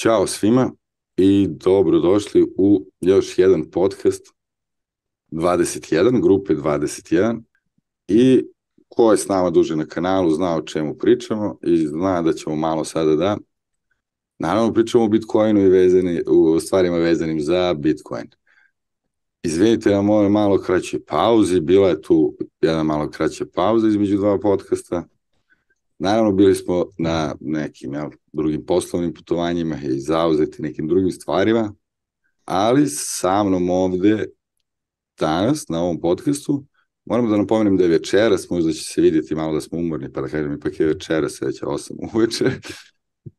Ćao svima i dobrodošli u još jedan podcast 21, grupe 21 i ko je s nama duže na kanalu zna o čemu pričamo i zna da ćemo malo sada da naravno pričamo o Bitcoinu i vezani, u stvarima vezanim za Bitcoin. Izvinite na moje malo kraće pauzi, bila je tu jedna malo kraća pauza između dva podcasta, Naravno, bili smo na nekim jel, drugim poslovnim putovanjima i zauzeti nekim drugim stvarima, ali sa mnom ovde danas na ovom podcastu moram da napomenem da je večeras, možda će se vidjeti malo da smo umorni, pa da kažem ipak je večeras, već je 8 uveče.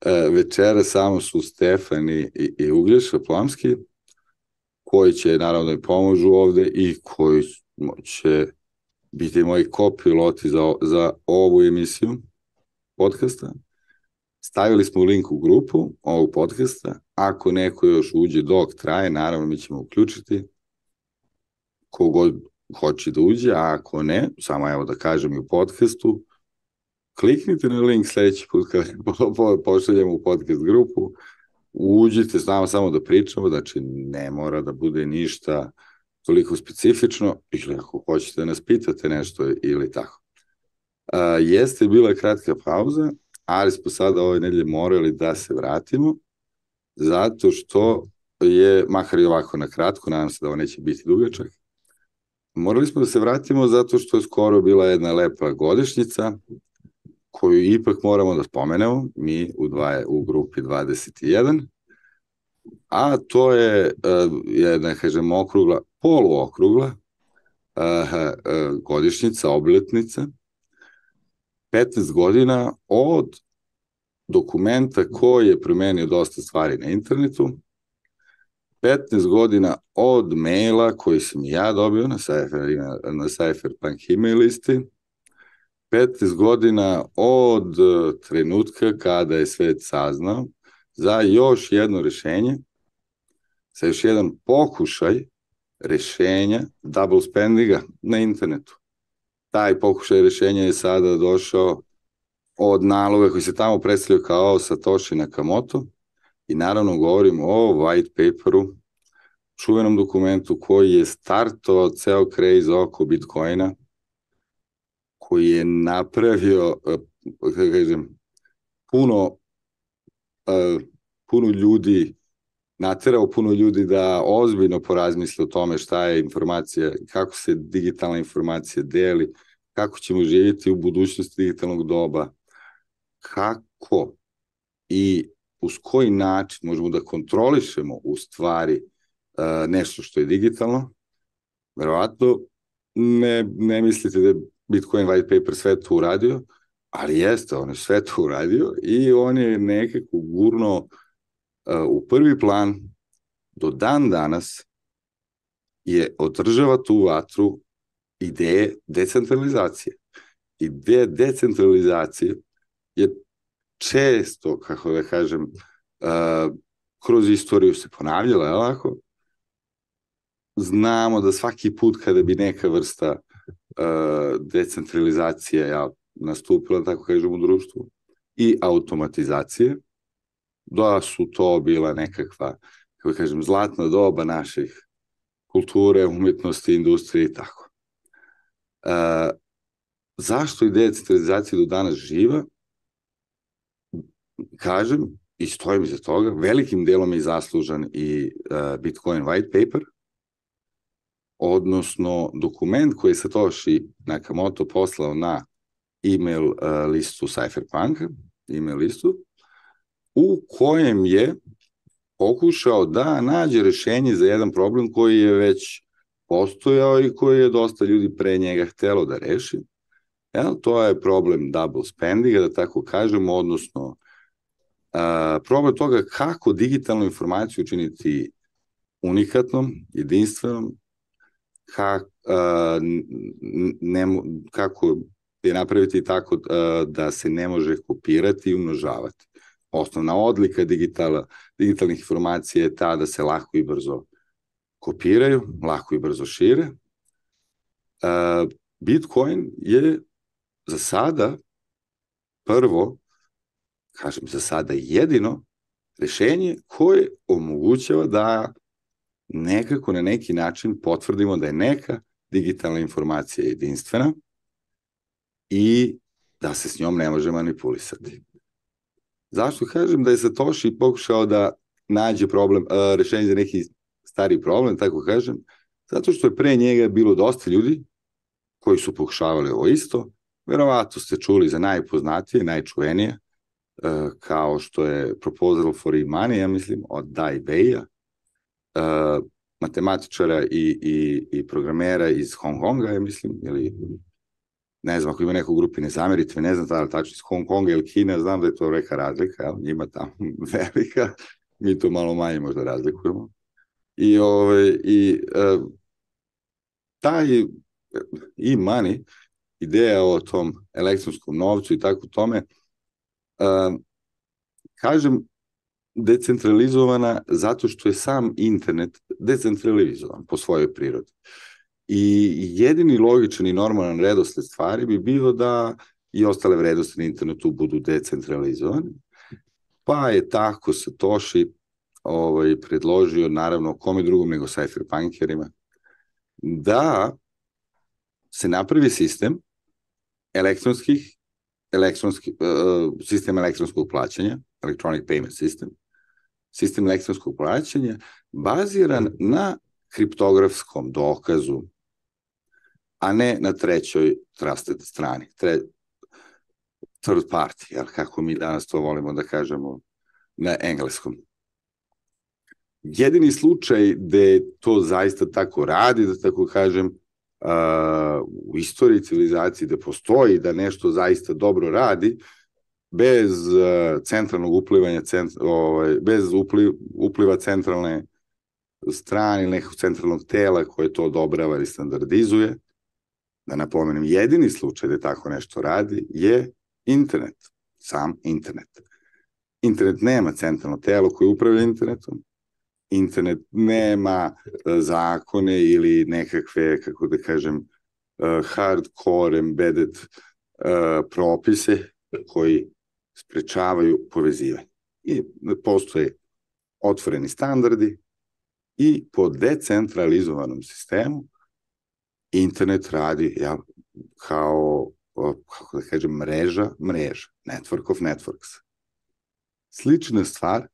E, večera samo su Stefan i, i, Uglješa Plamski, koji će naravno da mi pomožu ovde i koji će biti moji kopiloti za, za ovu emisiju podcasta. Stavili smo link u grupu ovog podcasta. Ako neko još uđe dok traje, naravno mi ćemo uključiti kogod hoće da uđe, a ako ne, samo evo da kažem i u podcastu, kliknite na link sledeći put kad pošaljemo u podcast grupu, uđite s nama samo da pričamo, znači ne mora da bude ništa toliko specifično, ili ako hoćete da nas pitate nešto ili tako. Uh, jeste bila kratka pauza, ali smo sada ove nedelje morali da se vratimo, zato što je, makar i ovako na kratko, nadam se da ovo neće biti dugačak, morali smo da se vratimo zato što je skoro bila jedna lepa godišnjica, koju ipak moramo da spomenemo, mi u, dva, u grupi 21, a to je uh, jedna, kažem, okrugla, poluokrugla uh, uh, godišnjica, obletnica, 15 godina od dokumenta koji je promenio dosta stvari na internetu, 15 godina od maila koji sam ja dobio na, Cypher, na Cypherpunk email listi, 15 godina od trenutka kada je svet saznao za još jedno rešenje, za još jedan pokušaj rešenja double spendinga na internetu taj pokušaj rešenja je sada došao od naloga koji se tamo predstavljaju kao Satoshi Nakamoto. I naravno govorim o white paperu, čuvenom dokumentu koji je startovao ceo craze oko Bitcoina, koji je napravio, eh, kako kažem, puno, eh, puno ljudi, naterao puno ljudi da ozbiljno porazmisle o tome šta je informacija, kako se digitalna informacija deli, kako ćemo živjeti u budućnosti digitalnog doba, kako i uz koji način možemo da kontrolišemo u stvari uh, nešto što je digitalno, verovatno ne, ne mislite da je Bitcoin white paper sve to uradio, ali jeste, on je sve to uradio i on je nekako gurno uh, u prvi plan do dan danas je održava tu vatru ideje decentralizacije. Ideja decentralizacije je često, kako da kažem, uh, kroz istoriju se ponavljala, je lako? Znamo da svaki put kada bi neka vrsta uh, decentralizacije ja, nastupila, tako kažem, u društvu, i automatizacije, da su to bila nekakva, kako kažem, zlatna doba naših kulture, umetnosti, industrije i tako. Uh, zašto ideja decentralizacije do danas živa? Kažem, i stojim za toga, velikim delom je zaslužan i uh, Bitcoin white paper, odnosno dokument koji je Satoshi Nakamoto poslao na email uh, listu Cypherpunk, email listu, u kojem je pokušao da nađe rešenje za jedan problem koji je već postojao i koji je dosta ljudi pre njega htelo da reši. Jel, to je problem double spendinga, da tako kažemo, odnosno a, problem toga kako digitalnu informaciju učiniti unikatnom, jedinstvenom, kak, a, ne, kako je napraviti tako a, da se ne može kopirati i umnožavati. Osnovna odlika digitala, digitalnih informacija je ta da se lako i brzo kopiraju, lako i brzo šire. Bitcoin je za sada prvo, kažem za sada jedino, rešenje koje omogućava da nekako na neki način potvrdimo da je neka digitalna informacija jedinstvena i da se s njom ne može manipulisati. Zašto kažem da je Satoshi pokušao da nađe problem, uh, rešenje za neki stari problem, tako kažem, zato što je pre njega bilo dosta ljudi koji su pokušavali ovo isto, verovato ste čuli za najpoznatije, najčuvenije, uh, kao što je Proposal for E-Money, ja mislim, od Dai Beja, uh, matematičara i, i, i programera iz Hong Konga, ja mislim, ili ne znam, ako ima neko u grupi ne zamerite, ne znam da li tačno iz Hong Konga ili Kine, znam da je to reka razlika, jel, njima tamo velika, mi to malo manje možda razlikujemo. I, ove, ovaj, i uh, taj e-money, ideja o tom elektronskom novcu i tako tome, uh, kažem, decentralizovana zato što je sam internet decentralizovan po svojoj prirodi. I jedini logičan i normalan redosled stvari bi bio da i ostale vrednosti na internetu budu decentralizovane. Pa je tako Satoshi ovaj, predložio, naravno, kome drugom nego cypherpunkerima, da se napravi sistem elektronskih, elektronski, uh, sistem elektronskog plaćanja, electronic payment system, sistem elektronskog plaćanja, baziran na kriptografskom dokazu, a ne na trećoj trusted strani, tre, third party, jel, kako mi danas to volimo da kažemo na engleskom. Jedini slučaj gde to zaista tako radi, da tako kažem, uh, u istoriji civilizacije da postoji da nešto zaista dobro radi, bez uh, centralnog uplivanja, cent, ovaj, bez upliv, upliva centralne strane nekog centralnog tela koje to odobrava ili standardizuje, da napomenem, jedini slučaj da tako nešto radi je internet, sam internet. Internet nema centralno telo koje upravlja internetom, internet nema e, zakone ili nekakve, kako da kažem, e, hardcore embedded uh, propise koji sprečavaju povezivanje. I postoje otvoreni standardi i po decentralizovanom sistemu internet radi ja, kao, kako da kažem, mreža, mreža, network of networks. Slična stvar,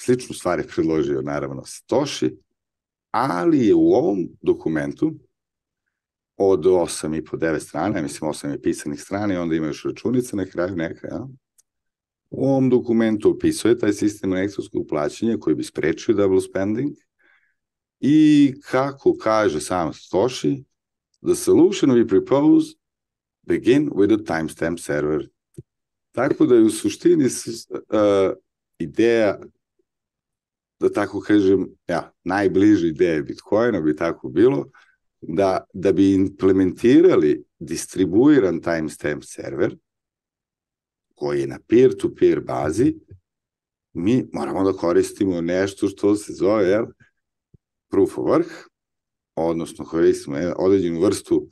sličnu stvar je predložio naravno Satoshi, ali je u ovom dokumentu od 8 i po 9 strana, mislim 8 je pisanih strana i onda ima još računica na kraju neka, ja? U ovom dokumentu opisuje taj sistem elektronskog plaćanja koji bi sprečio double spending i kako kaže sam Stoshi, the solution we propose begin with a timestamp server. Tako da je u suštini uh, ideja da tako kažem, ja, najbliži ideja Bitcoina bi tako bilo, da, da bi implementirali distribuiran timestamp server, koji je na peer-to-peer -peer bazi, mi moramo da koristimo nešto što se zove jel, proof of work, odnosno koristimo određenu vrstu uh,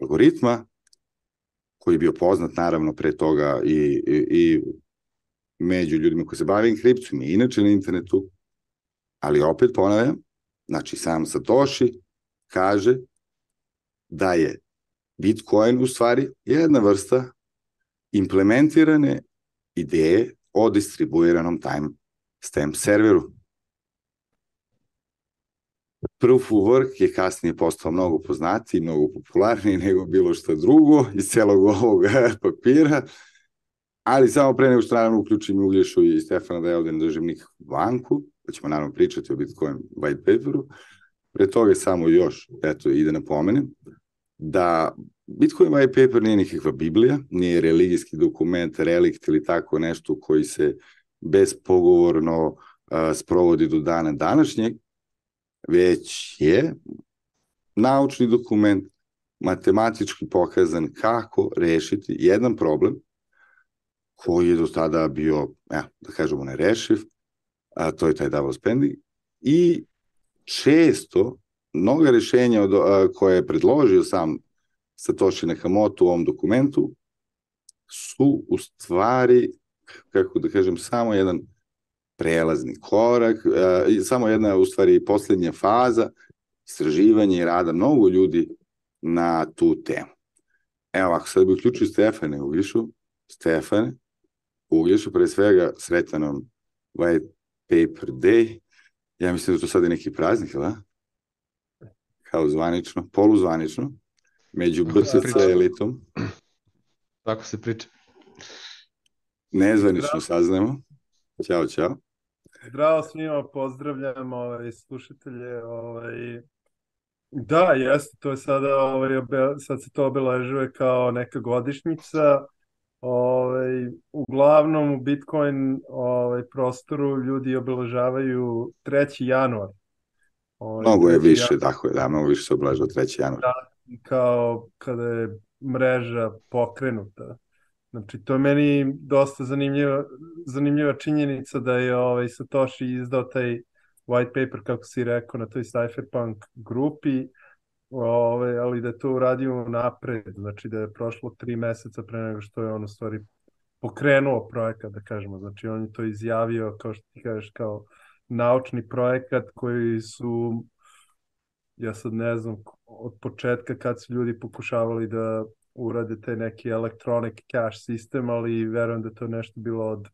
algoritma koji je bio poznat naravno pre toga i, i, i među ljudima koji se bave inkripcijom i inače na internetu, ali opet ponavljam, znači sam Satoshi kaže da je Bitcoin u stvari jedna vrsta implementirane ideje o distribuiranom time stamp serveru. Proof of Work je kasnije postao mnogo poznatiji, mnogo popularniji nego bilo što drugo iz celog ovog papira, ali samo pre nego što naravno uključim Uglješu i Stefana da ja ovde ne držim nikakvu banku, da ćemo naravno pričati o Bitcoin white paperu, pre toga samo još, eto, i da napomenem, da Bitcoin white paper nije nikakva Biblija, nije religijski dokument, relikt ili tako nešto koji se bespogovorno uh, sprovodi do dana današnjeg, već je naučni dokument matematički pokazan kako rešiti jedan problem koji je do tada bio, ja, da kažemo, nerešiv, a to je taj double spending, i često mnoga rešenja od, a, koje je predložio sam Satoshi Nakamoto u ovom dokumentu su u stvari kako da kažem, samo jedan prelazni korak, uh, samo jedna, u stvari, posljednja faza istraživanja i rada mnogo ljudi na tu temu. Evo, ako sad bi uključio Stefane Ugljišu, Stefane, Ugljišu, pre svega, sretan vam White Paper Day. Ja mislim da to sad je neki praznik, da? Kao zvanično, poluzvanično, među BCC elitom. Tako se priča. Nezvanično saznamo. Ćao, čao. Zdravo svima, pozdravljam ovaj, slušatelje. Ovaj, Da, jeste, to je sada, ovaj, sad se to obeležuje kao neka godišnjica. Ovaj, uglavnom u Bitcoin ovaj, prostoru ljudi obeležavaju 3. januar. Ovaj, mnogo je više, januar. tako je, da, mnogo više se obeležava 3. januar. Da, kao kada je mreža pokrenuta. Znači, to je meni dosta zanimljiva, zanimljiva činjenica da je ovaj, Satoshi izdao taj white paper, kako si rekao, na toj cypherpunk grupi, ove, ali da je to uradio napred, znači da je prošlo tri meseca pre nego što je on u stvari pokrenuo projekat, da kažemo, znači on je to izjavio, kao što ti kažeš, kao naučni projekat koji su, ja sad ne znam, od početka kad su ljudi pokušavali da urade taj neki electronic cash sistem, ali verujem da to nešto bilo od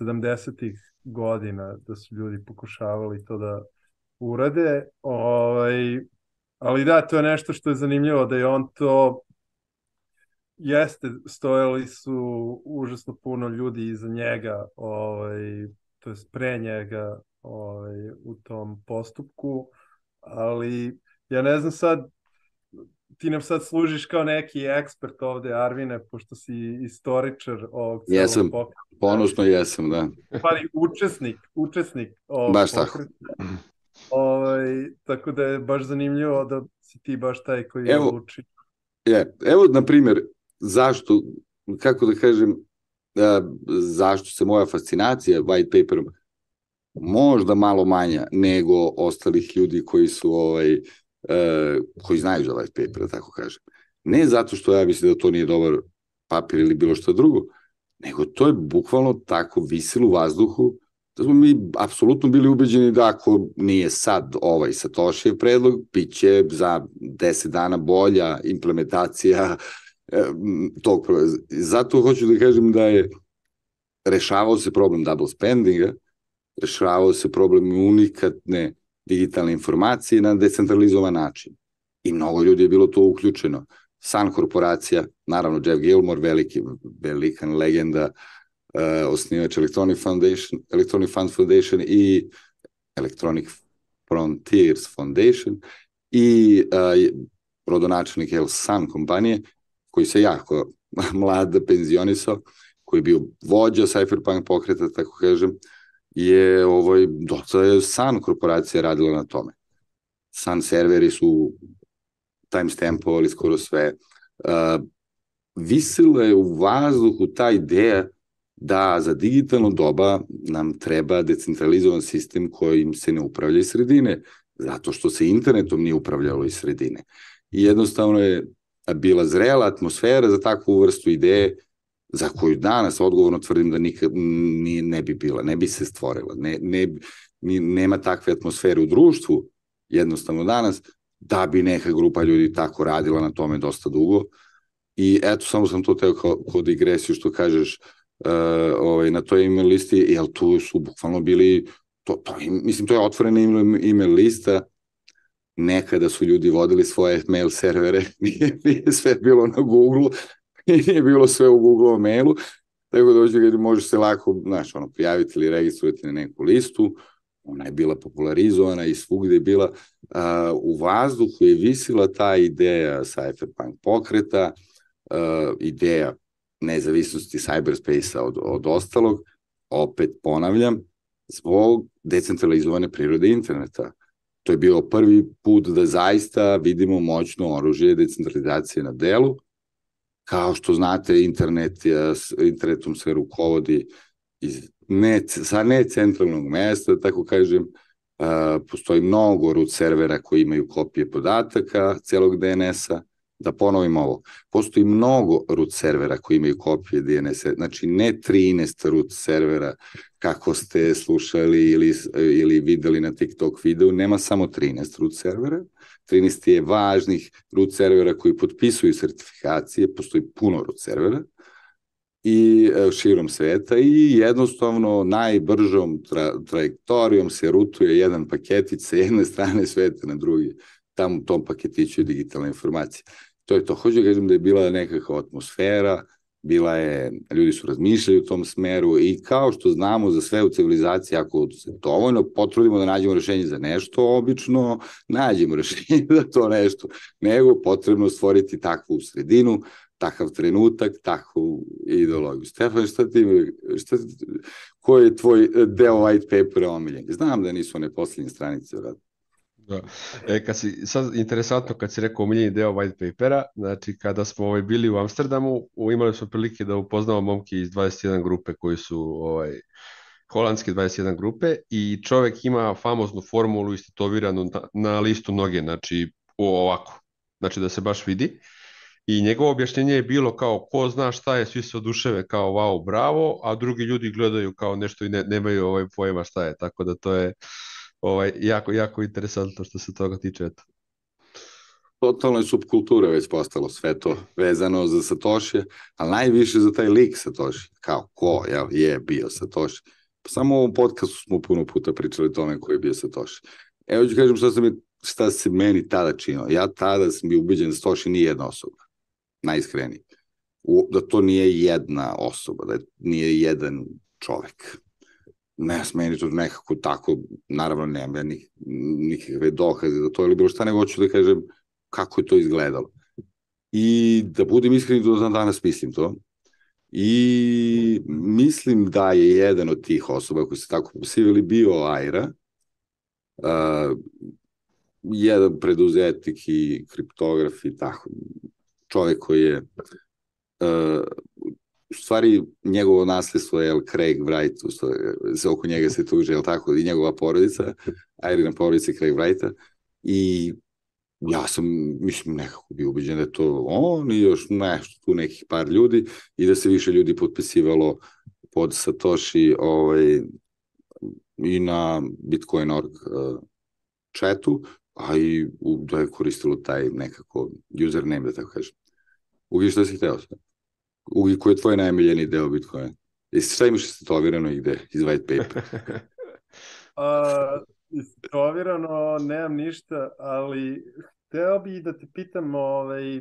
70-ih godina da su ljudi pokušavali to da urade. Ovaj, ali da, to je nešto što je zanimljivo, da je on to jeste, stojali su užasno puno ljudi iza njega, ovaj, to je pre njega ovaj, u tom postupku, ali ja ne znam sad, ti nam sad služiš kao neki ekspert ovde, Arvine, pošto si istoričar ovog Jesam, pokreta. ponosno jesam, da. Pari, učesnik, učesnik ovog Baš pokreta. tako. Ovaj, tako da je baš zanimljivo da si ti baš taj koji evo, odluči. Je, evo, na primjer, zašto, kako da kažem, da, zašto se moja fascinacija white paperom možda malo manja nego ostalih ljudi koji su ovaj, koji znaju za white paper, da tako kažem. Ne zato što ja mislim da to nije dobar papir ili bilo što drugo, nego to je bukvalno tako visilo u vazduhu da smo mi apsolutno bili ubeđeni da ako nije sad ovaj Satošijev predlog, bit će za 10 dana bolja implementacija e, tog Zato hoću da kažem da je rešavao se problem double spendinga, rešavao se problem unikatne digitalne informacije na decentralizovan način. I mnogo ljudi je bilo to uključeno. Sun korporacija, naravno Jeff Gilmore, veliki, velikan legenda, uh, osnivač Electronic Foundation, Electronic Fund Foundation i Electronic Frontiers Foundation i uh, rodonačelnik El Sun kompanije, koji se jako mlad penzionisao, koji je bio vođa Cypherpunk pokreta, tako kažem, je ovaj, dosta je Sun korporacija radila na tome. Sun serveri su timestampovali skoro sve. Uh, visila je u vazduhu ta ideja da za digitalno doba nam treba decentralizovan sistem kojim se ne upravlja iz sredine, zato što se internetom nije upravljalo iz sredine. I jednostavno je bila zrela atmosfera za takvu vrstu ideje za koju danas odgovorno tvrdim da nikad ni, ne bi bila, ne bi se stvorila, ne, ne, ni, nema takve atmosfere u društvu, jednostavno danas, da bi neka grupa ljudi tako radila na tome dosta dugo. I eto, samo sam to teo kao, kao digresiju što kažeš uh, ovaj, na toj email listi, jer tu su bukvalno bili, to, to, mislim, to je otvorena email lista, nekada su ljudi vodili svoje mail servere, nije, nije sve bilo na Google, nije bilo sve u Google mailu, tako da dođe da može se lako, znaš, ono, prijaviti ili registrovati na neku listu, ona je bila popularizovana i svugde je bila uh, u vazduhu je visila ta ideja cypherpunk pokreta, uh, ideja nezavisnosti cyberspace-a od, od ostalog, opet ponavljam, zbog decentralizovane prirode interneta. To je bio prvi put da zaista vidimo moćno oružje decentralizacije na delu, Kao što znate, internet je, internetom se rukovodi iz ne, sa necentralnog mesta, tako kažem, postoji mnogo root servera koji imaju kopije podataka celog DNS-a, da ponovim ovo, postoji mnogo root servera koji imaju kopije DNS, znači ne 13 root servera kako ste slušali ili, ili videli na TikTok videu, nema samo 13 root servera, 13 je važnih root servera koji potpisuju sertifikacije, postoji puno root servera, i e, širom sveta i jednostavno najbržom tra, trajektorijom se rutuje jedan paketić sa jedne strane sveta na drugi tamo u tom paketiću je digitalna informacija. To je to. Hoću da kažem da je bila nekakva atmosfera, bila je, ljudi su razmišljali u tom smeru i kao što znamo za sve u civilizaciji, ako se dovoljno potrudimo da nađemo rešenje za nešto, obično nađemo rešenje za to nešto, nego potrebno stvoriti takvu sredinu, takav trenutak, takvu ideologiju. Stefan, šta ti, šta, ko je tvoj deo white papera omiljen? Znam da nisu one poslednje stranice, vrat. Da. E, kad si, sad interesantno kad si rekao omiljeni deo white papera, znači kada smo ovaj, bili u Amsterdamu, imali smo prilike da upoznamo momke iz 21 grupe koji su ovaj, holandske 21 grupe i čovek ima famoznu formulu istetoviranu na, na listu noge, znači ovako, znači da se baš vidi. I njegovo objašnjenje je bilo kao ko zna šta je, svi se oduševe kao wow, bravo, a drugi ljudi gledaju kao nešto i ne, nemaju ovaj pojma šta je, tako da to je ovaj, jako, jako interesantno što se toga tiče. Eto. Totalno je subkultura već postalo sve to vezano za Satoshi, ali najviše za taj lik Satoshi, kao ko jel, je bio Satoshi. Pa samo u ovom podcastu smo puno puta pričali o tome ko je bio Satoshi. Evo ću kažem šta, sam, šta se meni tada činilo. Ja tada sam bio ubeđen da Satoshi nije jedna osoba, najiskreniji. U, da to nije jedna osoba, da nije jedan čovek ne, meni to nekako tako, naravno nemam ja nik, nikakve dokaze za to ili bilo šta, nego hoću da kažem kako je to izgledalo. I da budem iskren, do dan danas mislim to. I mislim da je jedan od tih osoba koji se tako posivili bio Aira, uh, jedan preduzetnik i kriptograf i tako, čovek koji je uh, u stvari njegovo nasljedstvo je Craig Wright, se oko njega se tuže, je tako, i njegova porodica, Irina porodica Craig Wrighta, i ja sam, mislim, nekako bio ubeđen da je to on i još nešto, tu nekih par ljudi i da se više ljudi potpisivalo pod Satoshi ovaj, i na Bitcoin.org uh, chatu, a i u, da je koristilo taj nekako username, da tako kažem. Ugi što si hteo sve? Ugi, koji je tvoj najmiljeni deo Bitcoina? Jesi šta imaš istetovirano i gde, iz white paper? uh, istetovirano nemam ništa, ali hteo bih da te pitam, ovaj,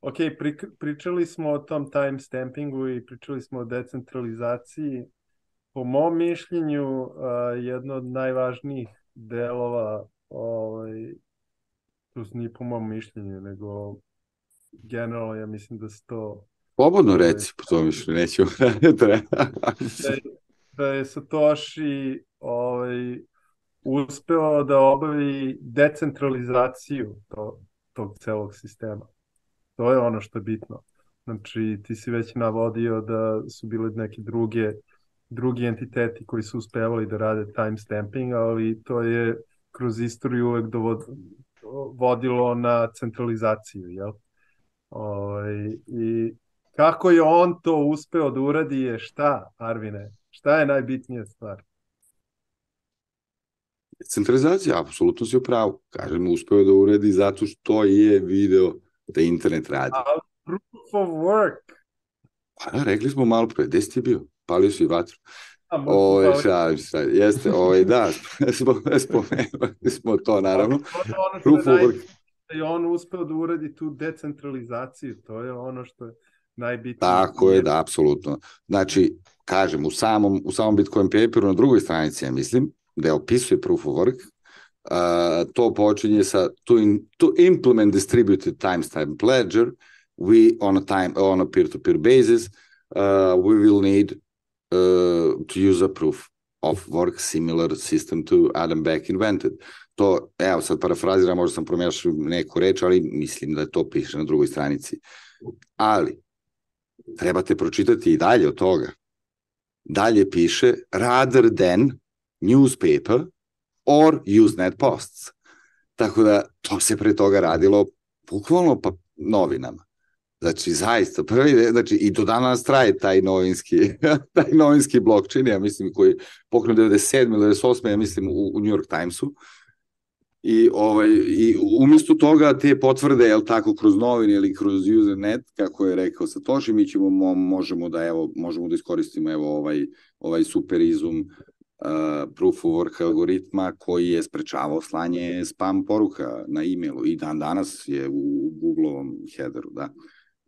ok, pri, pričali smo o tom timestampingu i pričali smo o decentralizaciji. Po mom mišljenju, uh, jedno od najvažnijih delova, ovaj, to nije po mom mišljenju, nego generalno ja mislim da se to Slobodno reci, po tome što neću. da, je, da je Satoshi ovaj, uspeo da obavi decentralizaciju to, tog celog sistema. To je ono što je bitno. Znači, ti si već navodio da su bile neke druge drugi entiteti koji su uspevali da rade timestamping, ali to je kroz istoriju uvek dovod, vodilo na centralizaciju, jel? Ovaj, I Kako je on to uspeo da uradi je šta, Arvine? Šta je najbitnija stvar? Centralizacija, apsolutno si u pravu. Kažem, uspeo da uradi zato što je video da internet radi. A proof of work. Pa da, rekli smo malo pre, gde si ti bio? Palio si vatru. Ove, šalim šta, jeste, ove, da, spomenuli smo to, naravno. Proof of work. I on uspeo da uradi tu decentralizaciju, to je ono što je najbitnije. Tako je, da, apsolutno. Znači, kažem, u samom, u samom Bitcoin paperu na drugoj stranici, ja mislim, da opisuje proof of work, uh, to počinje sa to, in, to implement distributed timestamp ledger, we on a time on a peer-to-peer -peer basis, uh, we will need uh, to use a proof of work similar system to Adam Beck invented. To, evo sad parafraziram, možda sam promijašao neku reč, ali mislim da to piše na drugoj stranici. Ali, trebate pročitati i dalje od toga. Dalje piše rather than newspaper or Usenet posts. Tako da to se pre toga radilo bukvalno pa novinama. Znači, zaista, prvi, znači, i do danas traje taj novinski, taj novinski blockchain, ja mislim, koji pokrenuo 97. ili 98. ja mislim, u, u New York Timesu. I, ovaj, I umjesto toga te potvrde, jel tako, kroz novine ili kroz usernet, kako je rekao Satoshi, mi ćemo, mo, možemo da, evo, možemo da iskoristimo, evo, ovaj, ovaj superizum uh, proof of work algoritma koji je sprečavao slanje spam poruka na e-mailu i dan danas je u Google-ovom headeru, da.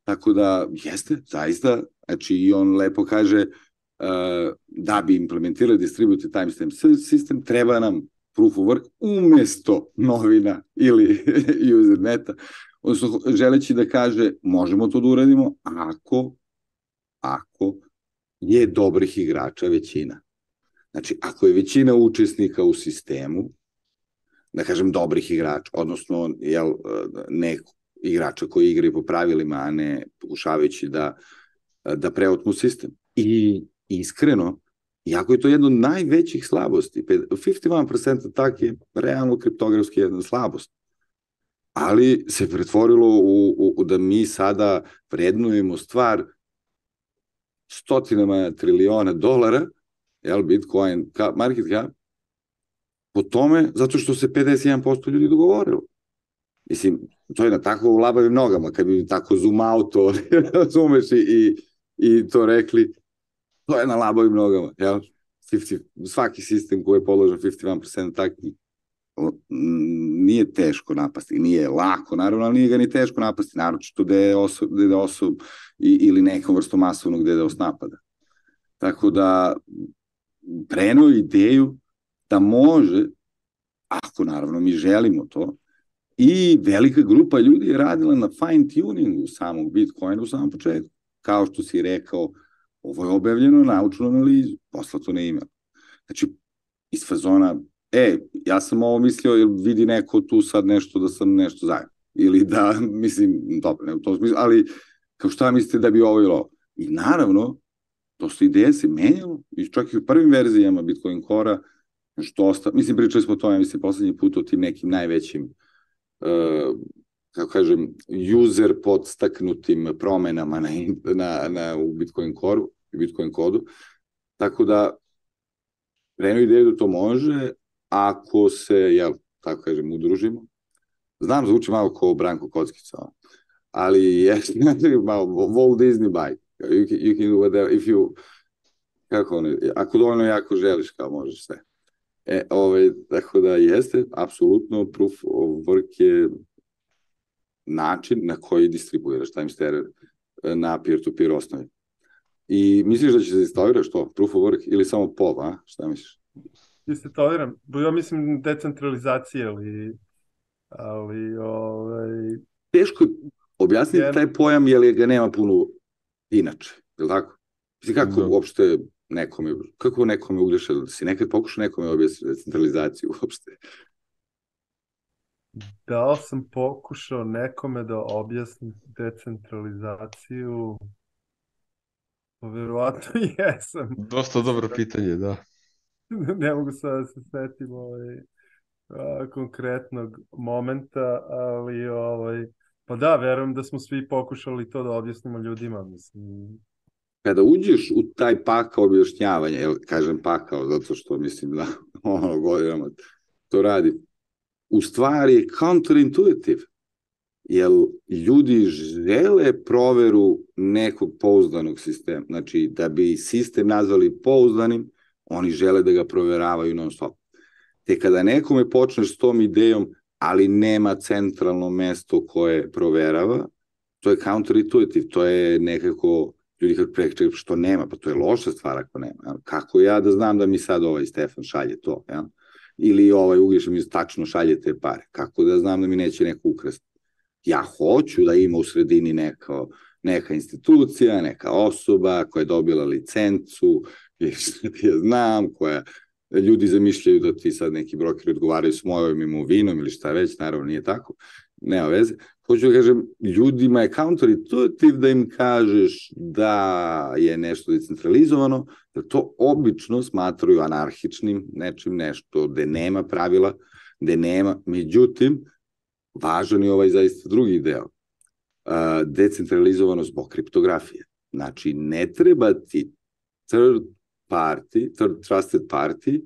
Tako da, jeste, zaista, znači i on lepo kaže uh, da bi implementirali distributed timestamp system, treba nam proof of work umesto novina ili userneta, odnosno želeći da kaže možemo to da uradimo ako, ako je dobrih igrača većina. Znači, ako je većina učesnika u sistemu, da kažem dobrih igrača, odnosno jel, neko igrača koji igraju po pravilima, a ne pokušavajući da, da preotmu sistem. I iskreno, Iako je to jedna od najvećih slabosti, 51% tak je realno kriptografski jedna slabost. Ali se pretvorilo u, u, u da mi sada vrednujemo stvar stotinama triliona dolara, jel, Bitcoin, ka, market cap, po tome, zato što se 51% ljudi dogovorilo. Mislim, to je na tako u labavim nogama, kad bi tako zoom out to, razumeš, i, i to rekli, to je na labavim nogama, jel? 50, svaki sistem koji je položen 51% takvi nije teško napasti, nije lako, naravno, ali nije ga ni teško napasti, naročito da je osob, da je osob i, ili nekom vrstom masovnog DDoS napada. Tako da preno ideju da može, ako naravno mi želimo to, i velika grupa ljudi je radila na fine tuningu samog Bitcoina u samom početku. Kao što si rekao, Ovo je objavljeno na naučnu analizu, poslato na email. Znači, iz fazona, e, ja sam ovo mislio, jer vidi neko tu sad nešto da sam nešto zajedno. Ili da, mislim, dobro, ne u tom smislu, ali kao šta mislite da bi ovo ili ovo? I naravno, to su ideje se menjalo, i čak i u prvim verzijama Bitcoin Core-a, što osta, mislim, pričali smo o tome, mislim, poslednji put o tim nekim najvećim uh, kako kažem, user podstaknutim promenama na, na, na, u Bitcoin Core-u, Bitcoin kodu. Tako da, krenu ideju da to može, ako se, jel, tako kažem, udružimo. Znam, zvuči malo kao Branko Kockica, ali je, malo Walt Disney bike. You can, you can do whatever, if you, kako ono, ako dovoljno jako želiš, kao možeš sve. E, ovaj, tako da jeste, apsolutno, proof of work je način na koji distribuiraš timestamp na peer-to-peer -peer osnovi. I misliš da će se instaliraš to, proof of work, ili samo POV, a? Šta misliš? Instaliram. Ja mislim decentralizacija, ali, ali ovaj... Teško objasniti jer... taj pojam, jer ga nema puno inače, je li tako? Mislim, kako da. uopšte nekome, kako nekome ugreša, da si nekad pokušao nekome objasniti decentralizaciju uopšte? Da li sam pokušao nekome da objasnim decentralizaciju? Pa verovatno jesam. Dosta dobro pitanje, da. ne mogu sad da se setim ovaj, a, konkretnog momenta, ali ovaj, pa da, verujem da smo svi pokušali to da objasnimo ljudima, mislim. Kada uđeš u taj pakao objašnjavanja, jel, kažem pakao, zato što mislim da ono godinama to radi, u stvari je counterintuitive jer ljudi žele proveru nekog pouzdanog sistema. Znači, da bi sistem nazvali pouzdanim, oni žele da ga proveravaju non stop. Te kada nekome počneš s tom idejom, ali nema centralno mesto koje proverava, to je counterintuitive, to je nekako, ljudi kad prečekaju što nema, pa to je loša stvar ako nema. Kako ja da znam da mi sad ovaj Stefan šalje to, ja? ili ovaj Uglješa mi tačno šalje te pare, kako da znam da mi neće neko ukrasti ja hoću da ima u sredini neko, neka institucija, neka osoba koja je dobila licencu, ja znam, koja ljudi zamišljaju da ti sad neki brokeri odgovaraju s mojom imovinom ili šta već, naravno nije tako, nema veze. Hoću da kažem, ljudima je counterintuitive da im kažeš da je nešto decentralizovano, da to obično smatraju anarhičnim nečim, nešto gde nema pravila, gde nema, međutim, važan je ovaj zaista drugi deo. decentralizovano zbog kriptografije. Znači, ne treba ti third party, third trusted party,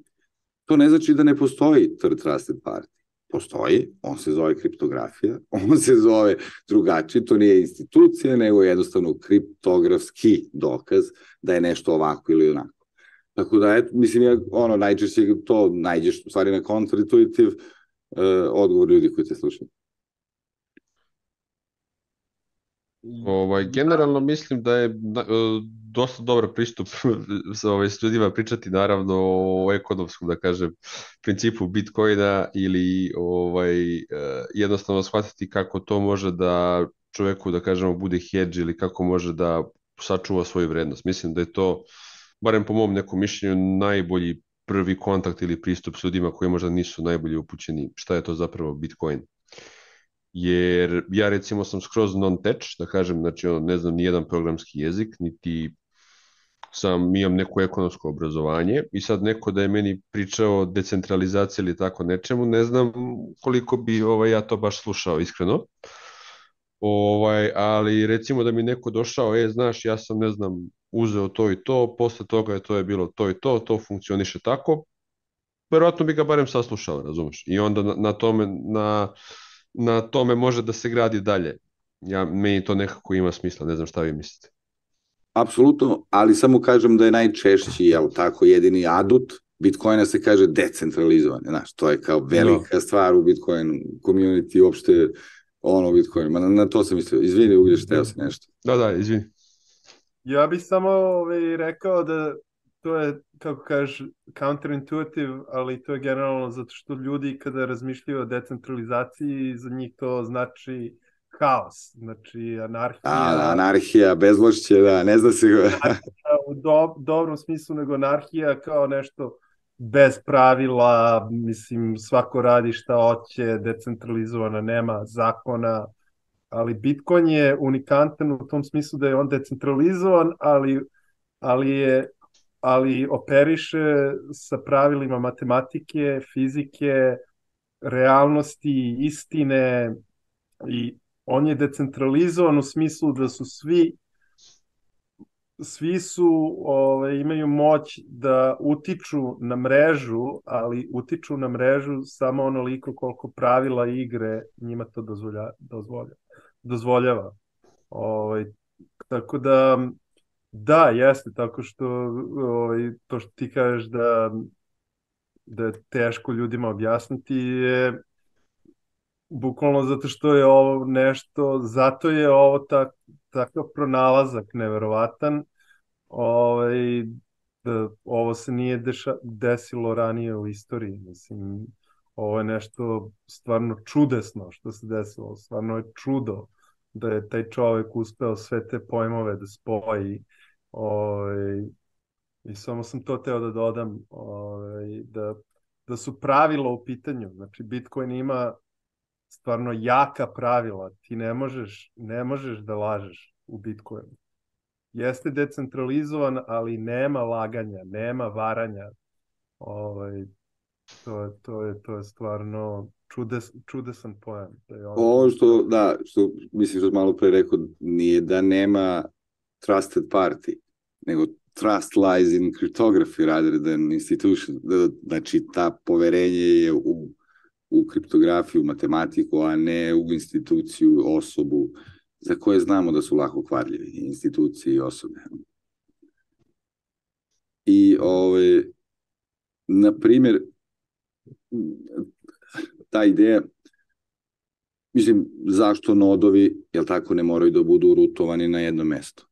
to ne znači da ne postoji third trusted party. Postoji, on se zove kriptografija, on se zove drugačije, to nije institucija, nego jednostavno kriptografski dokaz da je nešto ovako ili onako. Tako da, eto, mislim, ja, ono, najčešće to najđeš, u stvari, na kontraintuitiv uh, odgovor ljudi koji te slušaju. Ovaj, generalno mislim da je e, dosta dobar pristup sa ovaj studijima pričati naravno o ekonomskom, da kažem, principu Bitcoina ili ovaj, e, jednostavno shvatiti kako to može da čoveku, da kažemo, bude hedge ili kako može da sačuva svoju vrednost. Mislim da je to, barem po mom nekom mišljenju, najbolji prvi kontakt ili pristup s ljudima koji možda nisu najbolje upućeni šta je to zapravo Bitcoin jer ja recimo sam skroz non-tech, da kažem, znači ono, ne znam ni jedan programski jezik, niti sam, imam neko ekonomsko obrazovanje i sad neko da je meni pričao o decentralizaciji ili tako nečemu, ne znam koliko bi ovaj, ja to baš slušao iskreno. Ovaj, ali recimo da mi neko došao, e, znaš, ja sam, ne znam, uzeo to i to, posle toga je to je bilo to i to, to funkcioniše tako, verovatno bi ga barem saslušao, razumeš? I onda na, na tome, na, na tome može da se gradi dalje. Ja, meni to nekako ima smisla, ne znam šta vi mislite. Apsolutno, ali samo kažem da je najčešći, jel tako, jedini adut Bitcoina se kaže decentralizovan, znaš, to je kao velika no. stvar u Bitcoin community, uopšte ono Bitcoin, ma na, na to sam mislio, izvini, uglješ, teo se nešto. Da, da, izvini. Ja bih samo ovaj, rekao da to je, kako kažeš, counterintuitive, ali to je generalno zato što ljudi kada razmišljaju o decentralizaciji, za njih to znači haos, znači anarhija. A, anarhija, bezlošće, da, ne zna se u do, dobrom smislu, nego anarhija kao nešto bez pravila, mislim, svako radi šta hoće, decentralizovana, nema zakona, ali Bitcoin je unikantan u tom smislu da je on decentralizovan, ali, ali je ali operiše sa pravilima matematike, fizike, realnosti, istine i on je decentralizovan u smislu da su svi svi su ove, imaju moć da utiču na mrežu, ali utiču na mrežu samo onoliko koliko pravila igre njima to dozvolja, dozvolja, dozvoljava. Ove, tako da Da, jeste, tako što ovaj, to što ti kažeš da, da je teško ljudima objasniti je bukvalno zato što je ovo nešto, zato je ovo tak, takav pronalazak neverovatan, ovaj, da ovo se nije deša, desilo ranije u istoriji, mislim, ovo je nešto stvarno čudesno što se desilo, stvarno je čudo da je taj čovek uspeo sve te pojmove da spoji Ovaj, I samo sam to teo da dodam, ovaj, da, da su pravila u pitanju. Znači, Bitcoin ima stvarno jaka pravila. Ti ne možeš, ne možeš da lažeš u Bitcoinu. Jeste decentralizovan, ali nema laganja, nema varanja. Ovaj, to, je, to, je, to je stvarno čudes, čudesan pojam. Da je on... Ovo što, da, što mislim što malo pre rekao, nije da nema trusted party, nego trust lies in cryptography rather than institution. Znači, ta poverenje je u, u kriptografiju, matematiku, a ne u instituciju, osobu, za koje znamo da su lako kvarljivi, institucije i osobe. I, ove, na primjer, ta ideja, mislim, zašto nodovi, jel tako, ne moraju da budu rutovani na jedno mesto?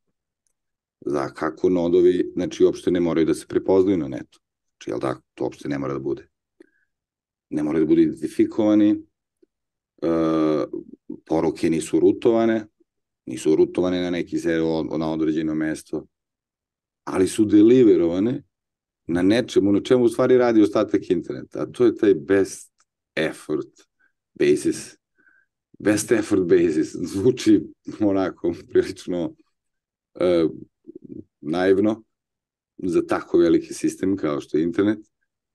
Za kako nodovi, znači, uopšte ne moraju da se prepoznaju na netu. Znači, jel tako, to uopšte ne mora da bude. Ne moraju da budu identifikovani, e, poruke nisu rutovane, nisu rutovane na neki se na određeno mesto, ali su deliverovane na nečemu, na čemu u stvari radi ostatak interneta, a to je taj best effort basis. Best effort basis zvuči onako prilično uh, naivno za tako veliki sistem kao što je internet,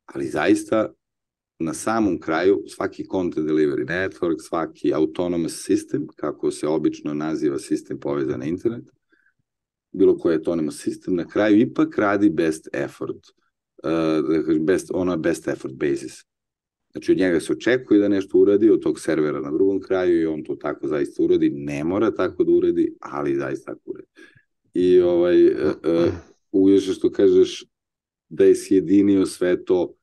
ali zaista na samom kraju svaki content delivery network, svaki autonomous system, kako se obično naziva sistem povezan na internet, bilo koji autonomous system, na kraju ipak radi best effort, uh, best, on best effort basis. Znači od njega se očekuje da nešto uradi, od tog servera na drugom kraju i on to tako zaista uradi. Ne mora tako da uradi, ali zaista tako. I ovaj, uh, uh, što kažeš da je sjedinio sve to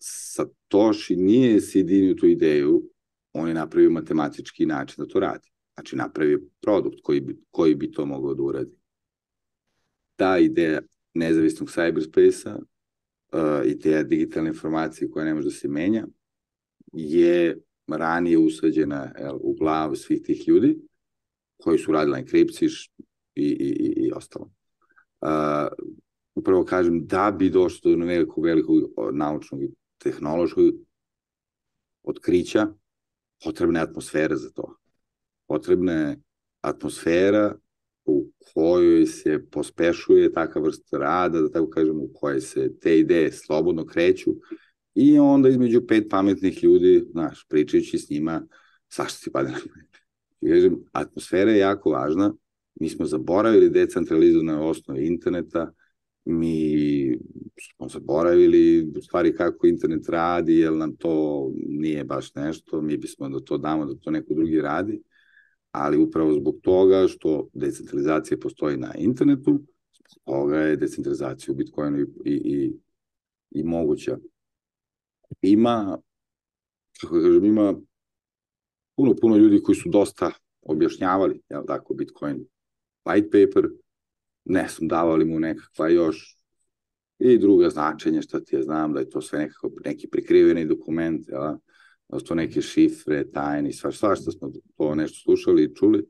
Satoshi nije sjedinio tu ideju, on je napravio matematički način da to radi. Znači napravio produkt koji bi, koji bi to mogao da uradi. Ta ideja nezavisnog cyberspace-a uh, i te digitalne informacije koja ne može da se menja je ranije usađena jel, u glavu svih tih ljudi koji su radili enkripciji i, i, i, i ostalo. Uh, upravo kažem, da bi došlo do velikog, velikog naučnog i tehnološkog otkrića, potrebna je atmosfera za to. Potrebna je atmosfera u kojoj se pospešuje takva vrsta rada, da tako kažem, u kojoj se te ideje slobodno kreću i onda između pet pametnih ljudi, znaš, pričajući s njima, svašta ti pada na I kažem, atmosfera je jako važna, mi smo zaboravili decentralizovane osnove interneta, mi smo zaboravili u stvari kako internet radi, jer nam to nije baš nešto, mi bismo da to damo da to neko drugi radi, ali upravo zbog toga što decentralizacija postoji na internetu, zbog toga je decentralizacija u Bitcoinu i, i, i, i moguća. Ima, kako da kažem, ima puno, puno ljudi koji su dosta objašnjavali, jel tako, Bitcoin white paper, ne sam davali mu nekakva još i druga značenja, šta ti ja znam, da je to sve nekako neki prikriveni dokument, ja, da su to neke šifre, tajni, sva, svašta smo to nešto slušali i čuli,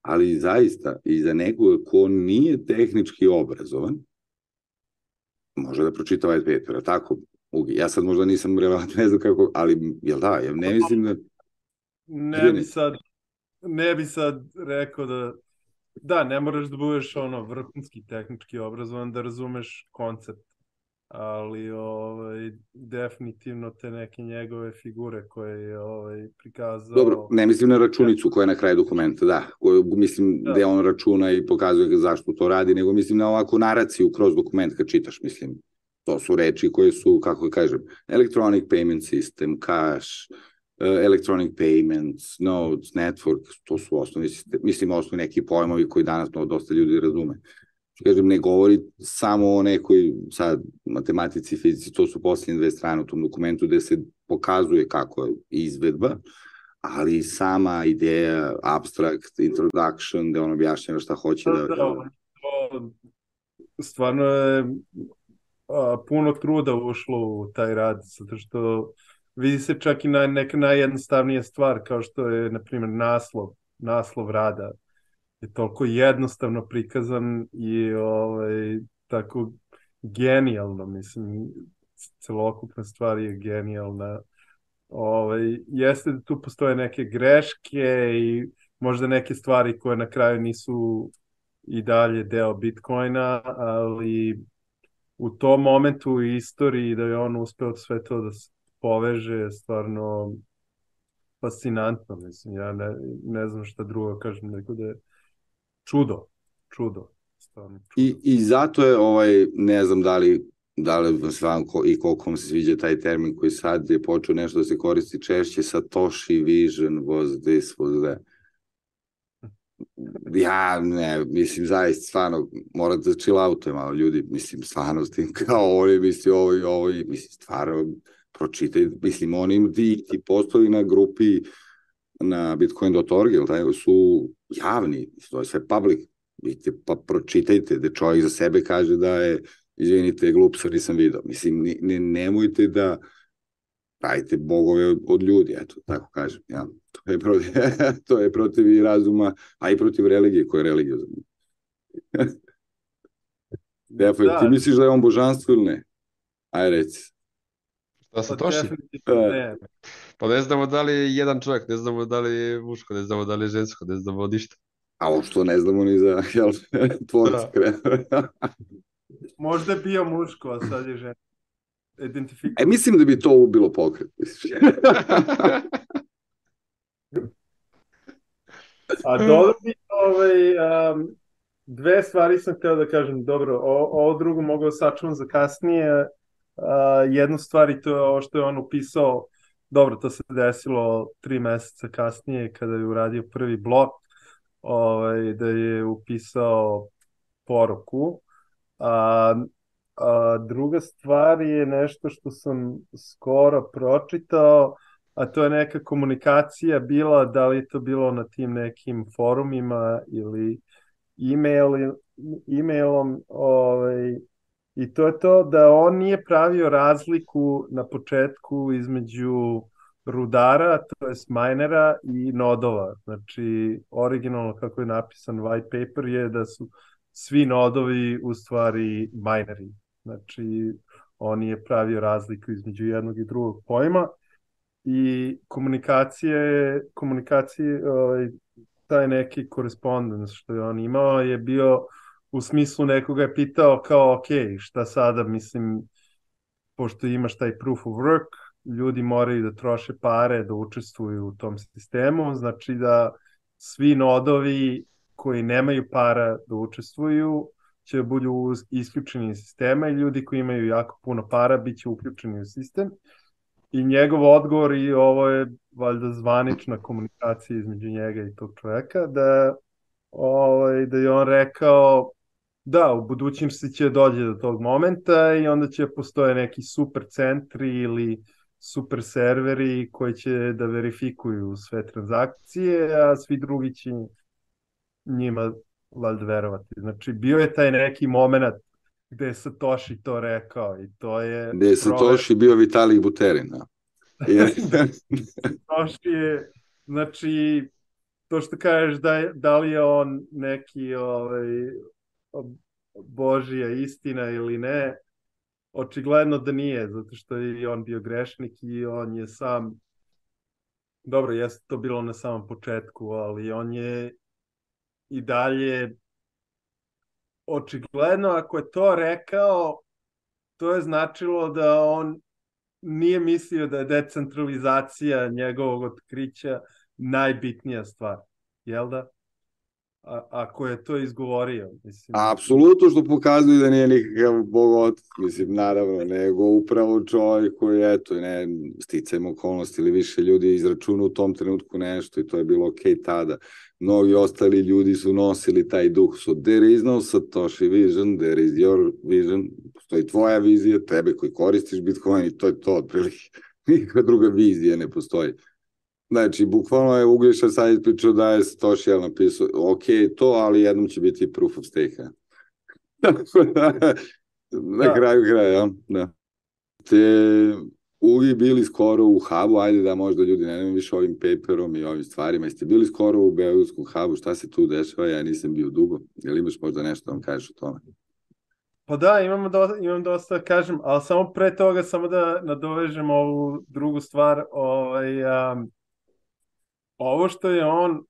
ali zaista i za nekoga ko nije tehnički obrazovan, može da pročita ovaj paper, tako, Ugi. Ja sad možda nisam relevant, ne znam kako, ali jel da, ja ne mislim da... Ne bi sad, ne bi sad rekao da Da, ne moraš da budeš ono vrhunski tehnički obrazovan da razumeš koncept, ali ovaj definitivno te neke njegove figure koje je ovaj prikazao. Dobro, ne mislim na računicu koja je na kraju dokumenta, da, koju mislim da. da on računa i pokazuje zašto to radi, nego mislim na ovakvu naraciju kroz dokument kad čitaš, mislim. To su reči koje su, kako kažem, electronic payment system, cash, electronic payments, nodes, network, to su osnovni, mislim, osnovni neki pojmovi koji danas no, dosta ljudi razume. Kažem, ne govori samo o nekoj sad matematici, fizici, to su posljednje dve strane u tom dokumentu gde se pokazuje kako je izvedba, ali sama ideja, abstract, introduction, gde on objašnjava šta hoće da... da, da stvarno je a, puno truda ušlo u taj rad, zato što vidi se čak i na neka najjednostavnija stvar kao što je na primjer naslov naslov rada je toliko jednostavno prikazan i ovaj tako genijalno mislim celokupna stvar je genijalna. Ovaj jeste da tu postoje neke greške i možda neke stvari koje na kraju nisu i dalje deo Bitcoina, ali u tom momentu u istoriji da je on uspeo sve to da poveže je stvarno fascinantno, mislim, ja ne, ne znam šta drugo kažem, nego da je čudo, čudo. Stvarno čudo. I, I zato je, ovaj, ne znam da li da li vam ko, i koliko vam se sviđa taj termin koji sad je počeo nešto da se koristi češće, Satoshi Vision was this, was that. Ja, ne, mislim, zaista, stvarno, morate da chill out malo ljudi, mislim, stvarno s tim kao oni, mislim, ovo i ovo, mislim, stvarno, pročitaj, mislim, oni ti, ti postoji na grupi na bitcoin.org, ili taj, su javni, to je sve public, vidite, pa pročitajte, da čovjek za sebe kaže da je, izvinite, glup sam, nisam video. Mislim, ne, ne, nemojte da pravite bogove od ljudi, eto, tako kažem, ja. To je protiv, to je protiv i razuma, a i protiv religije, koja je religiozna. Defo, da. ti misliš da je on božanstvo ili ne? Aj reci. Da se toši? Ne. Pa ne znamo da li je jedan čovjek, ne znamo da li je muško, ne znamo da li je žensko, ne znamo ništa. A ovo što ne znamo ni za jel, tvorac da. Možda je bio muško, a sad je žensko. identifikuje. E, mislim da bi to ubilo pokret. A dobro bi, ovaj, um, dve stvari sam hteo da kažem. Dobro, o, ovo drugo mogu da sačuvam za kasnije. Uh, jednu stvar i to je ovo što je on upisao, dobro, to se desilo tri meseca kasnije kada je uradio prvi blok, ovaj, da je upisao poruku. A, a druga stvar je nešto što sam skoro pročitao, a to je neka komunikacija bila, da li to bilo na tim nekim forumima ili e-mail, e-mailom, ovaj, i to je to da on nije pravio razliku na početku između rudara, to je minera i nodova. Znači, originalno kako je napisan white paper je da su svi nodovi u stvari mineri. Znači, on je pravio razliku između jednog i drugog pojma i komunikacije, komunikacije ovaj, taj neki korespondens što je on imao je bio u smislu nekoga je pitao kao ok, šta sada, mislim, pošto imaš taj proof of work, ljudi moraju da troše pare da učestvuju u tom sistemu, znači da svi nodovi koji nemaju para da učestvuju će da budu isključeni iz sistema i ljudi koji imaju jako puno para bit će uključeni u sistem. I njegov odgovor i ovo je valjda zvanična komunikacija između njega i tog čoveka, da, ovaj, da je on rekao da, u budućnosti će dođe do tog momenta i onda će postoje neki super centri ili super serveri koji će da verifikuju sve transakcije, a svi drugi će njima valjda verovati. Znači, bio je taj neki moment gde je Satoshi to rekao i to je... Gde je Satoshi bio Vitalik Buterin, da. Satoshi je, znači, to što kažeš da, je, da li je on neki ovaj, Božija istina ili ne, očigledno da nije, zato što je on bio grešnik i on je sam, dobro, jeste to bilo na samom početku, ali on je i dalje očigledno ako je to rekao, to je značilo da on nije mislio da je decentralizacija njegovog otkrića najbitnija stvar, jel da? A, ako je to izgovorio. Mislim. Apsolutno što pokazuje da nije nikakav bogot, mislim, naravno, nego upravo čovjek koji, eto, ne, sticajem okolnosti ili više ljudi izračunu u tom trenutku nešto i to je bilo okej okay tada. Mnogi ostali ljudi su nosili taj duh, so there is no Satoshi vision, there is your vision, postoji tvoja vizija, tebe koji koristiš Bitcoin i to je to, otprilike. Nikakva druga vizija ne postoji. Znači, bukvalno je Uglješa sad ispričao da je Satoshi jel napisao, ok, to, ali jednom će biti proof of stake. na da. kraju kraja, da. Te Ugi bili skoro u hubu, ajde da možda ljudi ne nema više ovim paperom i ovim stvarima, jeste bili skoro u Beogradskom hubu, šta se tu dešava, ja nisam bio dugo, jel imaš možda nešto da vam kažeš o tome? Pa da, imamo do, imam dosta, kažem, ali samo pre toga, samo da nadovežem ovu drugu stvar, ovaj, um, ovo što je on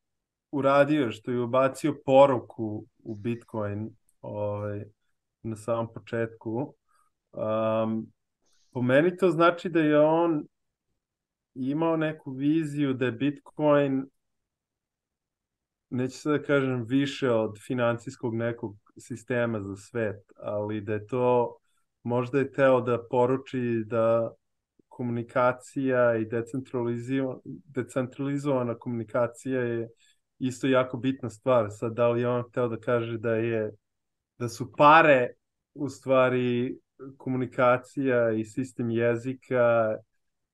uradio, što je ubacio poruku u Bitcoin ovaj, na samom početku, um, po meni to znači da je on imao neku viziju da je Bitcoin neću sad da kažem više od financijskog nekog sistema za svet, ali da je to možda je teo da poruči da komunikacija i decentralizovana komunikacija je isto jako bitna stvar. Sad, da li je on hteo da kaže da je da su pare u stvari komunikacija i sistem jezika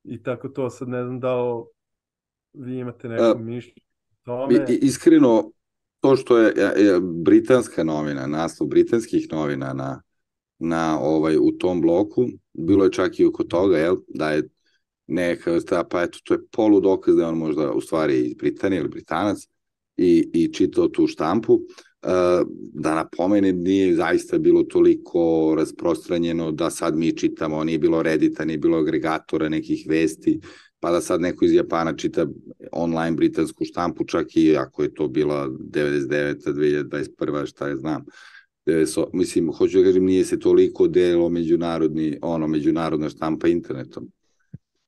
i tako to, sad ne znam da li vi imate neko mišljenje tome. Iskreno, to što je, je britanska novina, naslov britanskih novina na na ovaj u tom bloku, bilo je čak i oko toga, jel, da je neka vrsta, pa eto, to je polu dokaz da je on možda u stvari iz Britanije ili Britanac i, i čitao tu štampu. Uh, da napomenem, nije zaista bilo toliko rasprostranjeno da sad mi čitamo, nije bilo redita, nije bilo agregatora nekih vesti, pa da sad neko iz Japana čita online britansku štampu, čak i ako je to bila 99. 2021. šta je znam. So, mislim, hoću da kažem, nije se toliko delo međunarodni, ono, međunarodna štampa internetom.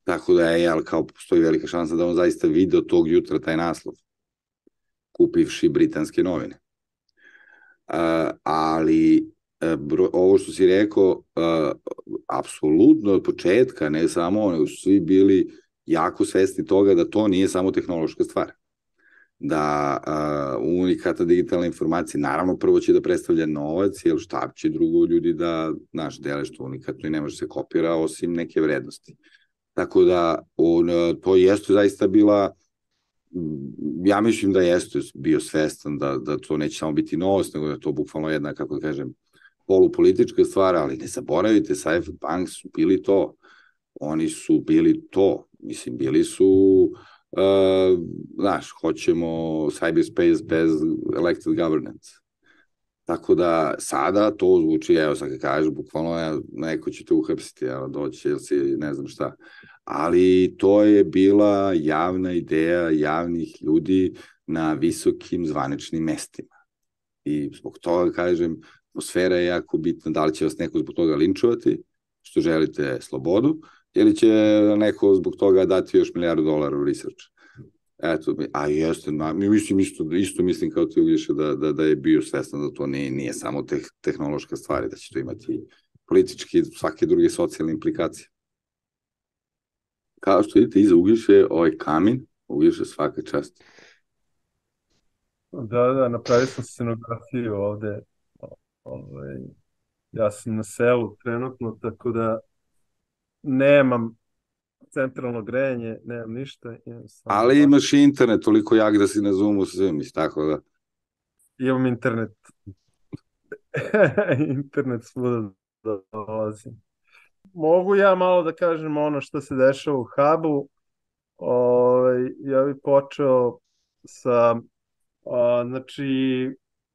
Tako da je, jel, kao postoji velika šansa da on zaista video tog jutra taj naslov, kupivši britanske novine. Uh, ali uh, bro, ovo što si rekao, uh, apsolutno od početka, ne samo su svi bili jako svesni toga da to nije samo tehnološka stvar da uh, unikata digitalna informacija, naravno prvo će da predstavlja novac, jer šta će drugo ljudi da, znaš, dele što unikatno i ne može se kopira osim neke vrednosti. Tako da on, to jeste zaista bila ja mislim da jeste bio svestan da, da to neće samo biti novost, nego da to bukvalno jedna, kako da kažem, polupolitička stvar, ali ne zaboravite, Cypherpunk su bili to. Oni su bili to. Mislim, bili su uh, znaš, hoćemo cyberspace bez elected governance. Tako da sada to zvuči, evo sad kad kažeš, bukvalno neko će te uhapsiti, evo doći, ili si ne znam šta. Ali to je bila javna ideja javnih ljudi na visokim zvaničnim mestima. I zbog toga kažem, atmosfera je jako bitna, da li će vas neko zbog toga linčovati, što želite slobodu, ili će neko zbog toga dati još milijardu dolara u research. Eto, a jeste, na, mislim isto, isto mislim kao ti uviše da, da, da je bio svestan da to nije, nije samo teh, tehnološka stvar, da će to imati politički svake druge socijalne implikacije. Kao što vidite, iza Uglješe ovaj kamin, Uglješe svaka čast. Da, da, napravio sam scenografiju ovde. Ovaj, ja sam na selu trenutno, tako da nemam centralno grejanje, nemam ništa. Imam samo Ali imaš internet toliko jak da si na Zoomu svim, tako da... Imam internet. internet svuda dolazim. Mogu ja malo da kažem ono što se dešava u hubu. Ovaj, ja bih počeo sa o, znači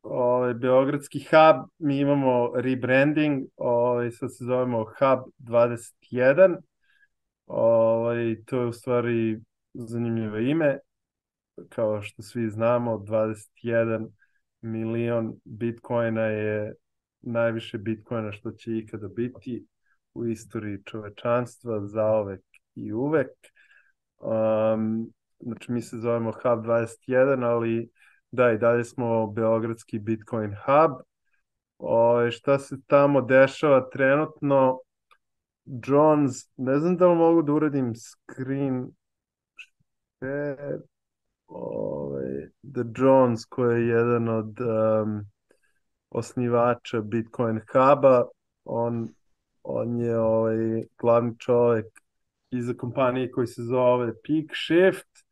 ovaj, Beogradski hub, mi imamo rebranding, ovaj, sad se zovemo Hub 21, ovaj, to je u stvari zanimljivo ime, kao što svi znamo, 21 milion bitcoina je najviše bitcoina što će ikada biti u istoriji čovečanstva zaovek i uvek. Um, znači mi se zovemo Hub 21, ali Da, i dalje smo Beogradski Bitcoin Hub. O, šta se tamo dešava trenutno? Jones, ne znam da li mogu da uradim screen share. Ovaj, The Jones koji je jedan od um, osnivača Bitcoin Huba, on, on je ovaj, glavni čovek iza kompanije koji se zove Peak Shift.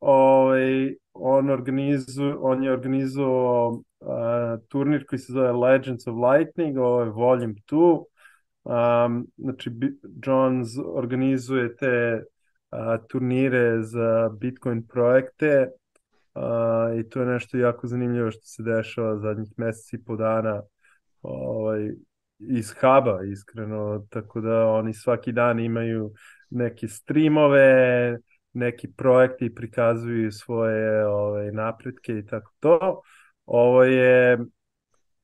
Ovaj, on, organizu, on je organizovao uh, turnir koji se zove Legends of Lightning, ovo je Volume 2. Um, znači, Jones organizuje te uh, turnire za Bitcoin projekte uh, i to je nešto jako zanimljivo što se dešava zadnjih meseci i po dana ovaj, iz huba, iskreno, tako da oni svaki dan imaju neke streamove, neki projekti prikazuju svoje ove, napretke i tako to. Ovo je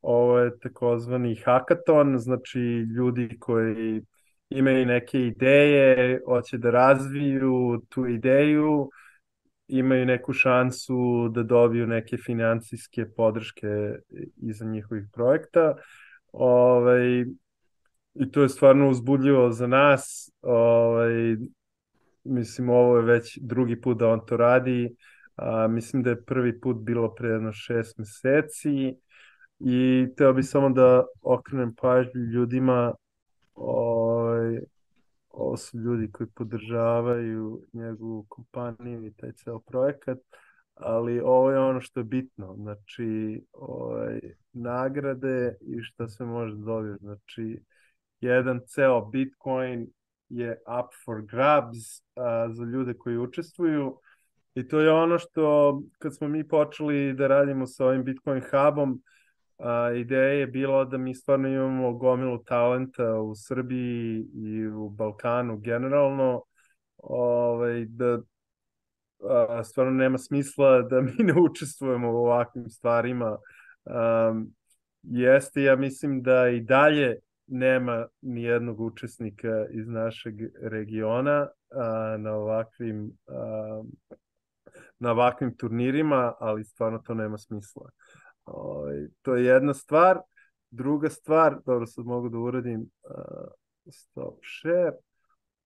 ovo je takozvani hakaton, znači ljudi koji imaju neke ideje, hoće da razviju tu ideju, imaju neku šansu da dobiju neke financijske podrške iza njihovih projekta. Ovaj, I to je stvarno uzbudljivo za nas. Ovaj, mislim ovo je već drugi put da on to radi, a, mislim da je prvi put bilo pre jedno šest meseci. I teo bi samo da okrenem pažnju ljudima ovaj, ovo su ljudi koji podržavaju njegovu kompaniju i taj ceo projekat, ali ovo je ono što je bitno, znači ovaj, nagrade i šta se može da dobiti, znači jedan ceo Bitcoin je up for grabs a, za ljude koji učestvuju. I to je ono što kad smo mi počeli da radimo sa ovim Bitcoin hubom a, ideja je bila da mi stvarno imamo gomilu talenta u Srbiji i u Balkanu generalno ovaj, da a, stvarno nema smisla da mi ne učestvujemo u ovakvim stvarima. Um, jeste, ja mislim da i dalje nema ni jednog učesnika iz našeg regiona a, na ovakvim a, na ovakvim turnirima, ali stvarno to nema smisla. O, ovaj, to je jedna stvar. Druga stvar, dobro sad mogu da uradim uh, stop share.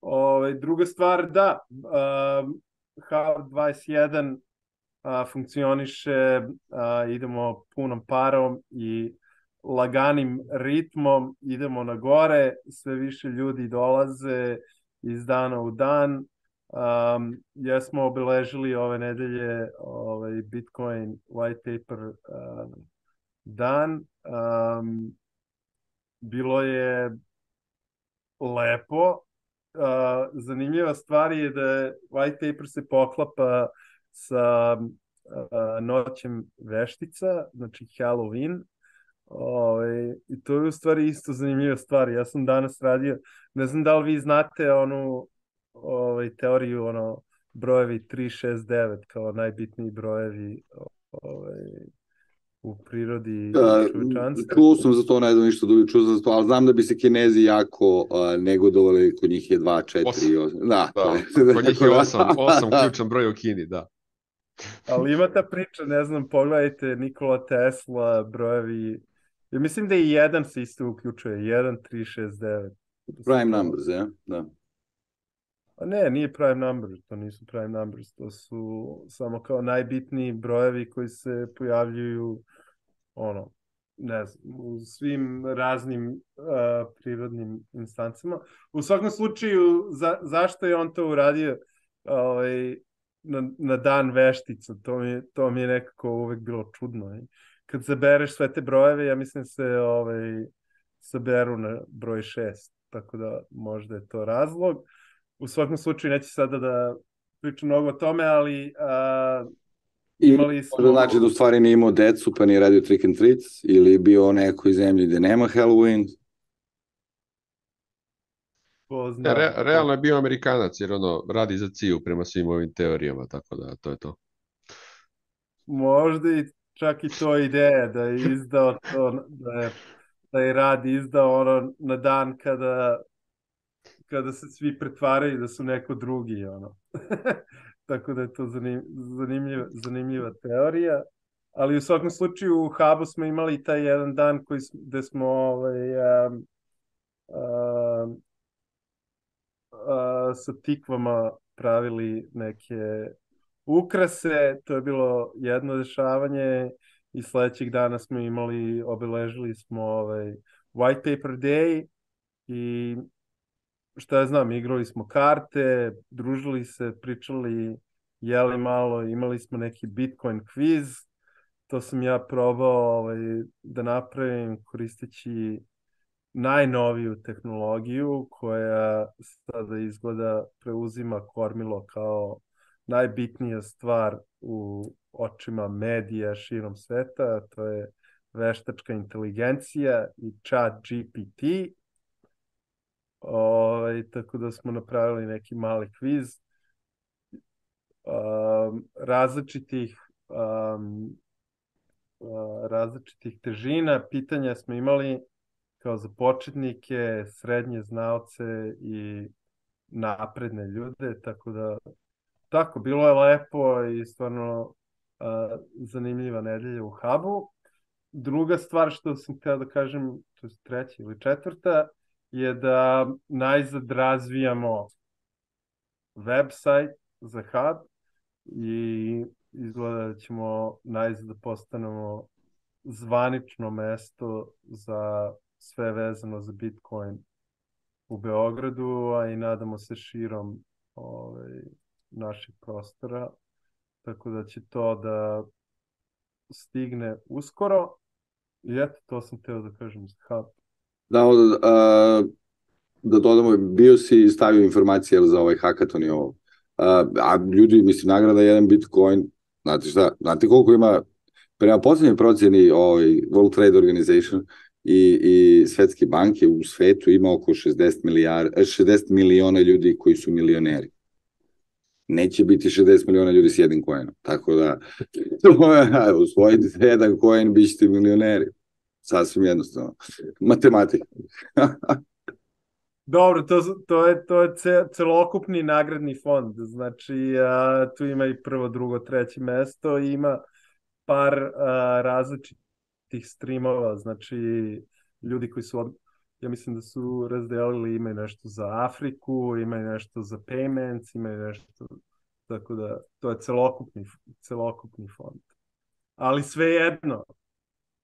Ove, ovaj, druga stvar, da, uh, Hub 21 uh, funkcioniše, uh, idemo punom parom i laganim ritmom idemo na gore, sve više ljudi dolaze iz dana u dan. Um, jesmo obeležili ove nedelje ovaj Bitcoin white paper uh, dan. Um, bilo je lepo. Uh, zanimljiva stvar je da white paper se poklapa sa uh, noćem veštica, znači Halloween, Ove, ovaj, I to je u stvari isto zanimljiva stvar. Ja sam danas radio, ne znam da li vi znate onu ovaj, teoriju, ono, brojevi 369 kao najbitniji brojevi ovaj, u prirodi čovečanstva. Čuo sam za to, ne znam ništa da čuo za to, ali znam da bi se kinezi jako uh, negodovali, kod njih je 2, 4, 8. Da, da. kod njih je 8, 8 ključan broj u Kini, da. Ali ima ta priča, ne znam, pogledajte Nikola Tesla, brojevi Ja mislim da i jedan se isto uključuje, 1, 3, 6, 9. Prime numbers, ja? Da. A ne, nije prime numbers, to nisu prime numbers, to su samo kao najbitniji brojevi koji se pojavljuju ono, ne znam, u svim raznim uh, prirodnim instancama. U svakom slučaju, za, zašto je on to uradio ovaj, na, na dan veštica, to mi, to mi je nekako uvek bilo čudno. Je kad zabereš sve te brojeve, ja mislim se ovaj, saberu na broj 6, tako da možda je to razlog. U svakom slučaju neću sada da pričam mnogo o tome, ali a, imali smo... Možda znači da u stvari nije imao decu pa nije radio trick and treats ili bio u nekoj zemlji gde nema Halloween? Re, realno je bio Amerikanac jer ono radi za ciju prema svim ovim teorijama, tako da to je to. Možda i čak i to ideja da je izdao to, da je, da je rad izdao ono na dan kada kada se svi pretvaraju da su neko drugi, ono. Tako da je to zanim, zanimljiva, zanimljiva teorija. Ali u svakom slučaju u Hubu smo imali taj jedan dan koji, gde smo ovaj, um, um, uh, sa tikvama pravili neke ukrase, to je bilo jedno dešavanje i sledećeg dana smo imali, obeležili smo ovaj White Paper Day i šta ja znam, igrali smo karte, družili se, pričali, jeli malo, imali smo neki Bitcoin quiz, to sam ja probao ovaj, da napravim koristeći najnoviju tehnologiju koja sada izgleda preuzima kormilo kao najbitnija stvar u očima medija širom sveta, to je veštačka inteligencija i chat GPT. Ovaj, tako da smo napravili neki mali kviz um, različitih um, uh, različitih težina. Pitanja smo imali kao za početnike, srednje znalce i napredne ljude, tako da tako, bilo je lepo i stvarno uh, zanimljiva nedelja u Hubu. Druga stvar što sam htio da kažem, to je treća ili četvrta, je da najzad razvijamo website za Hub i izgleda da ćemo najzad da postanemo zvanično mesto za sve vezano za Bitcoin u Beogradu, a i nadamo se širom ovaj, naših prostora, tako da će to da stigne uskoro. I eto, to sam teo da kažem za hub. Da, a, da dodamo, bio si stavio informacije za ovaj hackathon i ovo. A, a ljudi, mislim, nagrada jedan Bitcoin, znate šta, znate koliko ima, prema poslednjoj procjeni ovaj, World Trade Organization i, i Svetske banke u svetu ima oko 60, milijar, 60 miliona ljudi koji su milioneri neće biti 60 miliona ljudi s jednim coinom. Tako da, usvojite jedan coin, bit ćete milioneri. sasvim jednostavno. Matematika. Dobro, to, to je, to je celokupni nagradni fond, znači a, tu ima i prvo, drugo, treće mesto ima par a, različitih streamova, znači ljudi koji su, ja mislim da su razdelili, imaju nešto za Afriku, imaju nešto za payments, imaju nešto, tako da to je celokupni, celokupni fond. Ali sve jedno,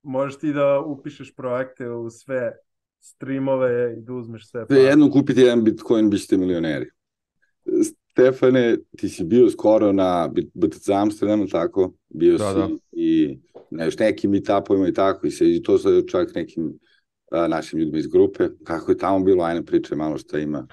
možeš ti da upišeš projekte u sve streamove i da uzmeš sve. Sve jedno kupiti jedan Bitcoin, bićete milioneri. Stefane, ti si bio skoro na BTC Amsterdamu, tako? Bio da, si da. i neš, nekim meetupovima i tako, i se i to sa čak nekim našim ljudima iz grupe. Kako je tamo bilo, ajne priče malo šta ima.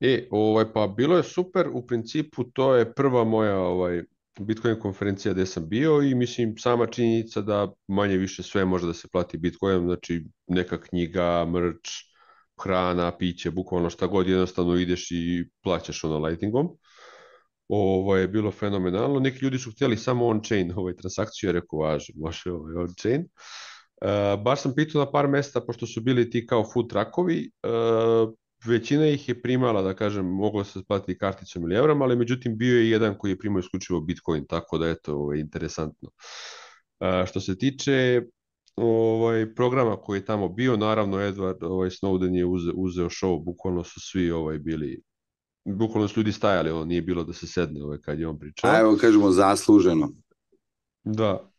E, ovaj, pa bilo je super, u principu to je prva moja ovaj, Bitcoin konferencija gde sam bio i mislim sama činjenica da manje više sve može da se plati Bitcoinom, znači neka knjiga, mrč, hrana, piće, bukvalno šta god jednostavno ideš i plaćaš ono Lightningom. Ovo je bilo fenomenalno. Neki ljudi su htjeli samo on-chain ovaj, transakciju, je rekao važi, može ovaj on-chain. Uh, baš sam pitao na par mesta, pošto su bili ti kao food truckovi, uh, većina ih je primala, da kažem, moglo se platiti karticom ili evrom, ali međutim bio je jedan koji je primao isključivo Bitcoin, tako da eto, ovo je interesantno. A, što se tiče ovaj programa koji je tamo bio, naravno Edward ovaj Snowden je uze, uzeo show, bukvalno su svi ovaj bili bukvalno su ljudi stajali, ono nije bilo da se sedne ovaj kad je on pričao. A evo kažemo zasluženo. Da.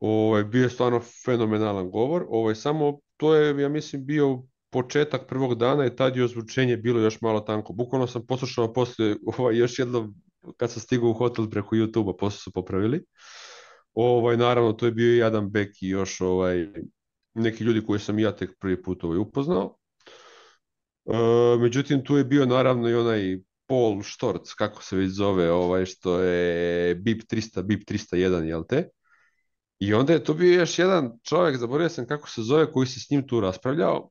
Ovaj bio je stvarno fenomenalan govor. Ovaj samo to je ja mislim bio početak prvog dana i tad je ozvučenje bilo još malo tanko. Bukvalno sam poslušao posle ovaj, još jedno kad sam stigao u hotel preko YouTube-a, posle su popravili. Ovaj, naravno, to je bio i Adam Beck i još ovaj, neki ljudi koji sam ja tek prvi put ovaj, upoznao. E, međutim, tu je bio naravno i onaj Paul Storc, kako se već zove, ovaj, što je BIP 300, BIP 301, jel te? I onda je to bio još jedan čovjek, zaboravio sam kako se zove, koji se s njim tu raspravljao,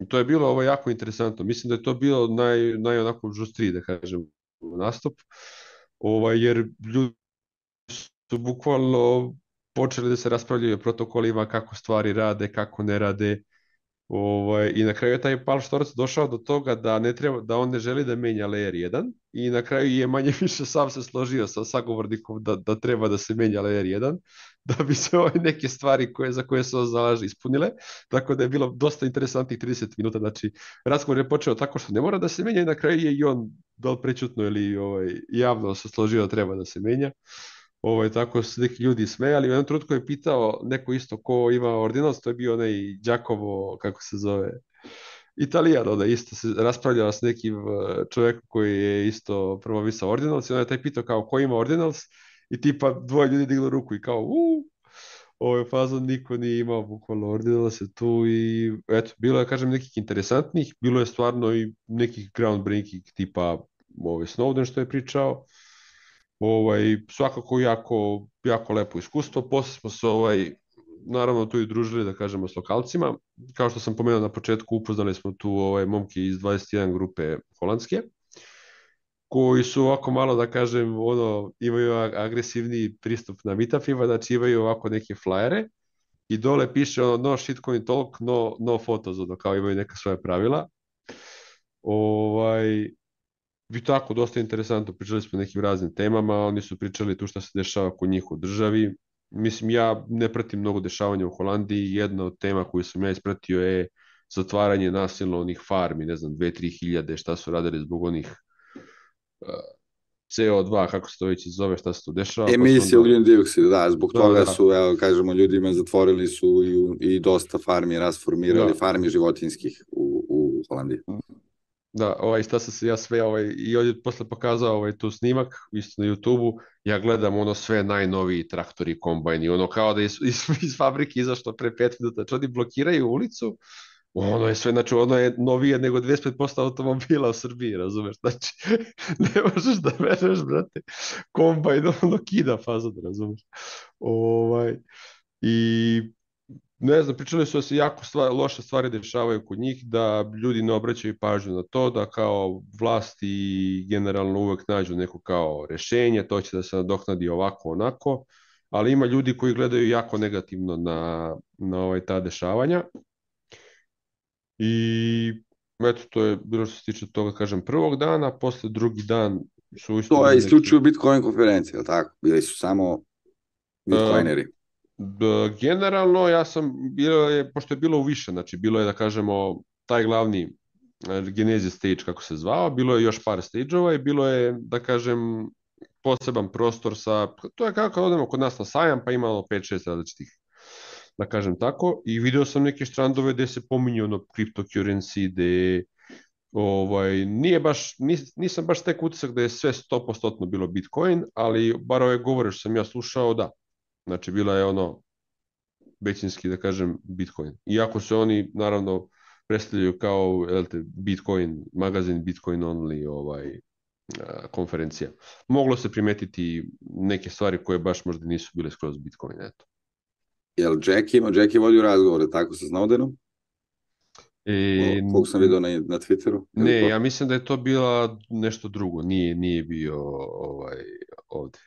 I to je bilo ovo jako interesantno. Mislim da je to bilo naj, naj onako žustriji, da kažem, nastup, ovaj, jer ljudi su bukvalno počeli da se raspravljaju o protokolima, kako stvari rade, kako ne rade, Ovaj, I na kraju je taj Pal Štorac došao do toga da, ne treba, da on ne želi da menja layer 1 i na kraju je manje više sam se složio sa sagovornikom da, da treba da se menja layer 1 da bi se ove neke stvari koje, za koje se on zalaže ispunile. Tako da je bilo dosta interesantnih 30 minuta. Znači, razgovor je počeo tako što ne mora da se menja i na kraju je i on dal prečutno ili ovaj, javno se složio da treba da se menja. Ovaj, tako su neki ljudi smejali. U jednom trenutku je pitao neko isto ko ima ordinals, to je bio onaj Đakovo, kako se zove, Italijan, da isto se raspravljao s nekim eh, čovjekom koji je isto promovisao ordinals i onda je taj pitao kao ko ima ordinals i tipa dvoje ljudi diglo ruku i kao uuu, ovaj fazon niko nije imao bukvalno ordinala se tu i eto, bilo je, kažem, nekih interesantnih, bilo je stvarno i nekih groundbreaking tipa ovaj Snowden što je pričao, ovaj, svakako jako, jako lepo iskustvo. Posle smo se ovaj, naravno tu i družili, da kažemo, s lokalcima. Kao što sam pomenuo na početku, upoznali smo tu ovaj, momke iz 21 grupe holandske, koji su ovako malo, da kažem, ono, imaju agresivni pristup na meetupima, znači imaju ovako neke flajere i dole piše ono, no shitcoin talk, no, no photos, ono, kao imaju neka svoje pravila. Ovaj, bi tako dosta interesantno, pričali smo o nekim raznim temama, oni su pričali tu šta se dešava kod njih u državi. Mislim, ja ne pratim mnogo dešavanja u Holandiji, jedna od tema koju sam ja ispratio je zatvaranje nasilno onih farmi, ne znam, 2-3 hiljade, šta su radili zbog onih uh, CO2, kako se to već zove, šta se to dešava. Emisija ugljen dioksida, da, zbog da, toga da. su, evo, kažemo, ljudima zatvorili su i, i dosta farmi rasformirali, da. farmi životinskih u, u Holandiji. Da, ovaj, šta sam se ja sve, ovaj, i ovdje posle pokazao ovaj, tu snimak, isto na YouTube-u, ja gledam ono sve najnoviji traktori, kombajni, ono kao da iz, iz, iz fabrike izašlo pre 5 minuta, znači oni blokiraju ulicu, ono je sve, znači ono je novije nego 25% automobila u Srbiji, razumeš, znači ne možeš da veruješ, brate, kombajn ono kida fazon, razumeš, ovaj, i ne znam, pričali su da se jako stvar, loše stvari dešavaju kod njih, da ljudi ne obraćaju pažnju na to, da kao vlasti generalno uvek nađu neko kao rešenje, to će da se nadoknadi ovako, onako, ali ima ljudi koji gledaju jako negativno na, na ovaj, ta dešavanja. I eto, to je bilo što se tiče toga, kažem, prvog dana, posle drugi dan su isto... To je isključivo neki... Bitcoin konferencija, tako? Bili su samo Bitcoineri. Uh, da, generalno, ja sam, bilo je, pošto je bilo u više, znači bilo je, da kažemo, taj glavni e, Genesis stage, kako se zvao, bilo je još par stage-ova i bilo je, da kažem, poseban prostor sa, to je kako odemo kod nas na sajam, pa imalo 5-6 različitih da kažem tako, i video sam neke štrandove gde se pominje ono cryptocurrency, gde ovaj, nije baš, nis, nisam baš tek utisak da je sve 100% bilo Bitcoin, ali bar ove govore što sam ja slušao, da. Znači, bila je ono, većinski, da kažem, Bitcoin. Iako se oni, naravno, predstavljaju kao te, Bitcoin, magazin Bitcoin only ovaj, konferencija. Moglo se primetiti neke stvari koje baš možda nisu bile skroz Bitcoin, eto. Jel Jack ima, Jack je vodio razgovore tako sa Snowdenom? E, Koliko sam vidio na, na Twitteru? Ne, ja mislim da je to bila nešto drugo, nije, nije bio ovaj, ovde.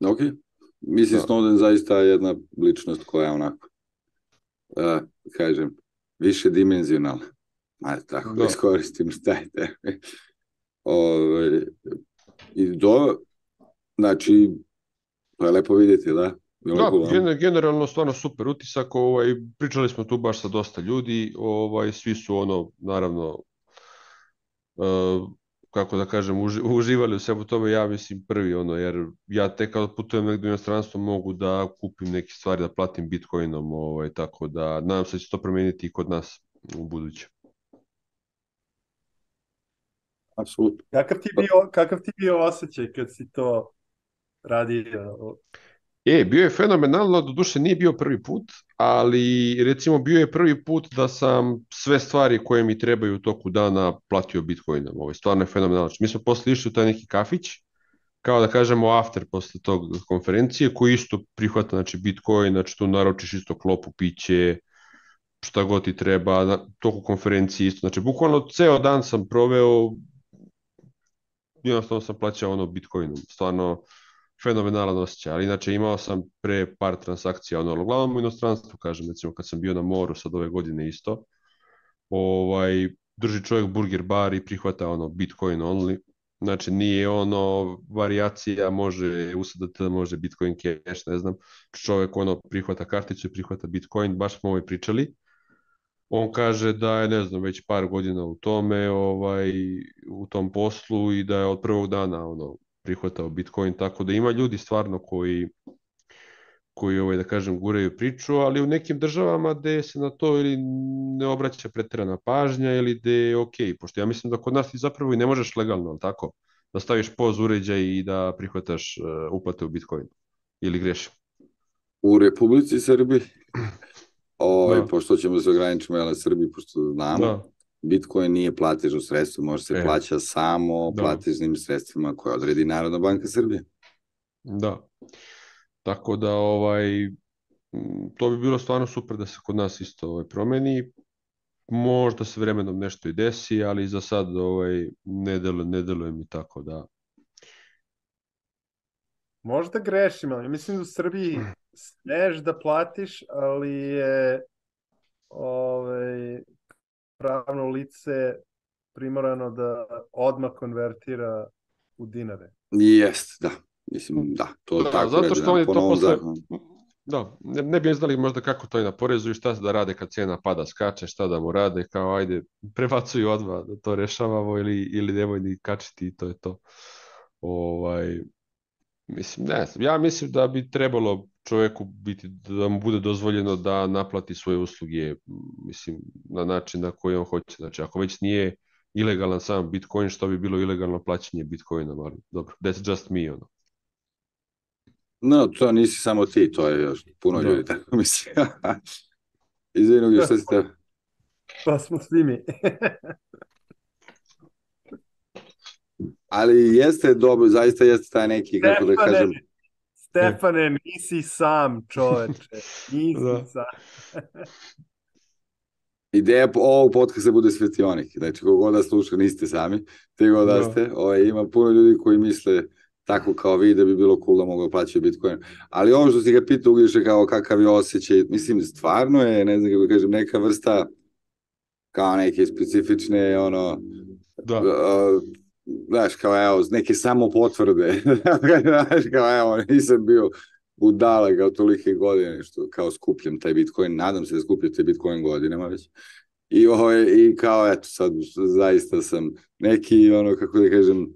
Ok, mislim da. Snowden zaista je jedna ličnost koja je onako, uh, kažem, više dimenzionalna. Ajde, tako da iskoristim šta je te. Ove, ovaj, I do, znači, To je lepo vidjeti, da. Da, gener, generalno stvarno super utisak, ovaj, pričali smo tu baš sa dosta ljudi, ovaj, svi su ono, naravno, uh, kako da kažem, uži, uživali u sebu tome, ja mislim prvi, ono, jer ja tek kada putujem negdje u inostranstvo mogu da kupim neke stvari, da platim bitcoinom, ovaj, tako da nadam se da će to promeniti i kod nas u buduće. Apsolutno. Kakav ti bio, kakav ti bio osjećaj kad si to radio. E, bio je fenomenalno, do duše nije bio prvi put, ali recimo bio je prvi put da sam sve stvari koje mi trebaju u toku dana platio Bitcoinom. Ovo je stvarno je fenomenalno. Mi smo posle išli u taj neki kafić, kao da kažemo after posle tog konferencije, koji isto prihvata znači, Bitcoin, znači tu naročiš isto klopu, piće, šta god ti treba, na toku konferencije isto. Znači, bukvalno ceo dan sam proveo, jednostavno sam plaćao ono Bitcoinom. Stvarno, fenomenalan osjećaj, ali inače imao sam pre par transakcija, ono, uglavnom u inostranstvu, kažem, recimo kad sam bio na moru sad ove godine isto, ovaj, drži čovjek burger bar i prihvata ono Bitcoin only, znači nije ono variacija, može da može Bitcoin cash, ne znam, čovjek ono prihvata karticu i prihvata Bitcoin, baš smo ovaj pričali, on kaže da je, ne znam, već par godina u tome, ovaj, u tom poslu i da je od prvog dana ono, prihvatao Bitcoin, tako da ima ljudi stvarno koji koji ovaj da kažem guraju priču, ali u nekim državama gde se na to ili ne obraća preterana pažnja ili gde je ok, pošto ja mislim da kod nas ti zapravo i ne možeš legalno, ali tako, da staviš poz uređaj i da prihvataš uh, uplate u Bitcoin ili grešim. U Republici Srbiji ovaj, da. pošto ćemo se ograničiti na Srbiji, pošto znamo, da. Bitcoin nije platežno sredstvo, može se e, plaća samo da. platežnim sredstvima koje odredi Narodna banka Srbije. Da. Tako da ovaj to bi bilo stvarno super da se kod nas isto ovaj promeni. Možda se vremenom nešto i desi, ali za sad ovaj ne deluje, ne deluje mi tako da Možda grešim, ali mislim da u Srbiji smeš da platiš, ali je ovaj, pravno lice primorano da odmah konvertira u dinare. Jest, da. Mislim, da, to da, tako zato što oni to posle... Da, ne, ne bi znali možda kako to i na porezu i šta da rade kad cena pada, skače, šta da mu rade, kao ajde, prebacuju odmah da to rešavamo ili, ili nemoj ni kačiti i to je to. Ovaj, mislim, ne ja mislim da bi trebalo čoveku biti, da mu bude dozvoljeno da naplati svoje usluge, mislim, na način na koji on hoće. Znači, ako već nije ilegalan sam Bitcoin, što bi bilo ilegalno plaćanje Bitcoinom, ali dobro, that's just me, ono. No, to nisi samo ti, to je još puno da. ljudi tako misli. Izvinu, šta si te? Pa smo svi mi. Ali jeste dobro, zaista jeste taj neki, kako da kažem... Stefane, nisi sam čoveče. Nisi da. sam. Ideja ovog podcasta bude svetionik. Znači, kogod da sluša, niste sami. Te god da, da ste. Ovaj, ima puno ljudi koji misle tako kao vi da bi bilo cool da mogu da plaćaju Bitcoin. Ali ovo što si ga pitao ugiše kao kakav je osjećaj, mislim, stvarno je, ne znam kako kažem, neka vrsta kao neke specifične, ono, Da. uh, znaš, kao evo, neke samo potvrde, znaš, kao evo, nisam bio budala kao tolike godine, što kao skupljam taj Bitcoin, nadam se da skupljam taj Bitcoin godinama već. I, ovo, I kao, eto, sad zaista sam neki, ono, kako da kažem,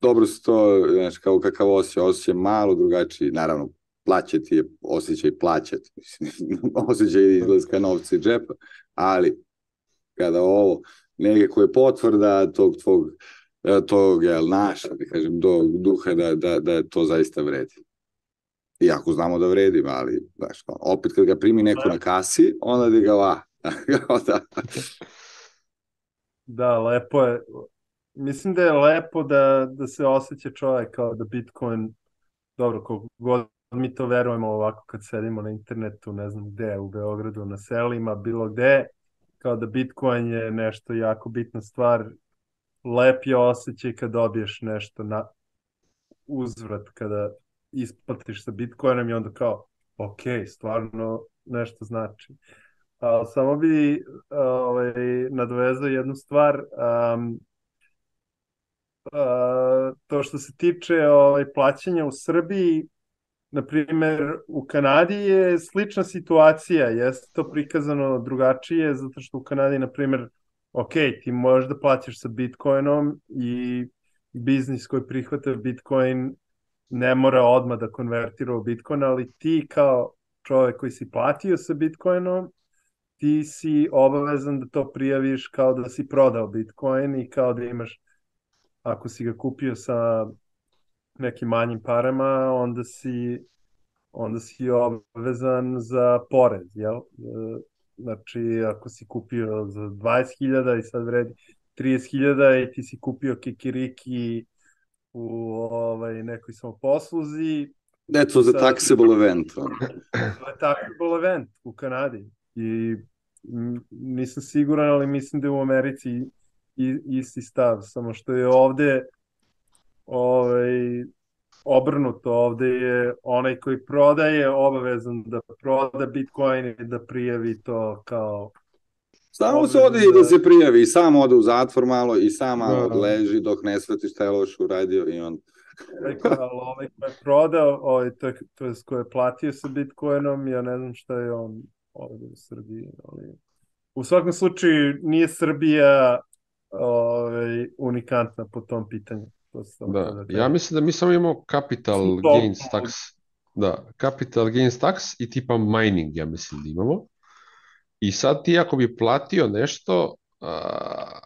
dobro se to, znaš, kao kakav osjećaj, osjećaj malo drugačiji, naravno, plaćati je osjećaj plaćati, osjećaj izlaska novca iz džepa, ali kada ovo, nekako je potvrda tog tvog, tog, jel, naša, da kažem, do, duha da, da, da to zaista vredi. Iako znamo da vredi, ali, znaš, opet kad ga primi neko na kasi, onda di ga va. da. da, lepo je. Mislim da je lepo da, da se osjeća čovjek kao da Bitcoin, dobro, koliko god mi to verujemo ovako kad sedimo na internetu, ne znam gde, u Beogradu, na selima, bilo gde, kao da Bitcoin je nešto jako bitna stvar, lep je osjećaj kad dobiješ nešto na uzvrat, kada isplatiš sa Bitcoinom i onda kao, ok, stvarno nešto znači. A, samo bi ovaj, nadvezao jednu stvar, um, a, to što se tiče ovaj, plaćanja u Srbiji, na primer, u Kanadi je slična situacija, jeste to prikazano drugačije, zato što u Kanadi, na primer, ok, ti možeš da plaćaš sa Bitcoinom i biznis koji prihvata Bitcoin ne mora odmah da konvertira u Bitcoin, ali ti kao čovek koji si platio sa Bitcoinom, ti si obavezan da to prijaviš kao da si prodao Bitcoin i kao da imaš, ako si ga kupio sa nekim manjim parama, onda si onda si obavezan za porez, jel? Znači, ako si kupio za 20.000 i sad vredi 30.000 i ti si kupio kikiriki u ovaj, nekoj samoposluzi. That was a taxable event. To je taxable event u Kanadi. I nisam siguran, ali mislim da je u Americi isti stav, samo što je ovde ovaj, obrnuto, ovde je onaj koji prodaje obavezan da proda Bitcoin i da prijavi to kao Samo se ode da... da se prijavi i sam ode u zatvor malo i sam malo da, leži dok ne sveti šta je loš uradio i on... ali ovaj ko je prodao, ovaj, to, je, to je ko je platio sa Bitcoinom, ja ne znam šta je on ovde u Srbiji, ali... U svakom slučaju nije Srbija ovaj, unikantna po tom pitanju. To da, da ja mislim da mi samo imamo capital gains tax. Da, capital gains tax i tipa mining, ja mislim da imamo. I sad ti ako bi platio nešto, a,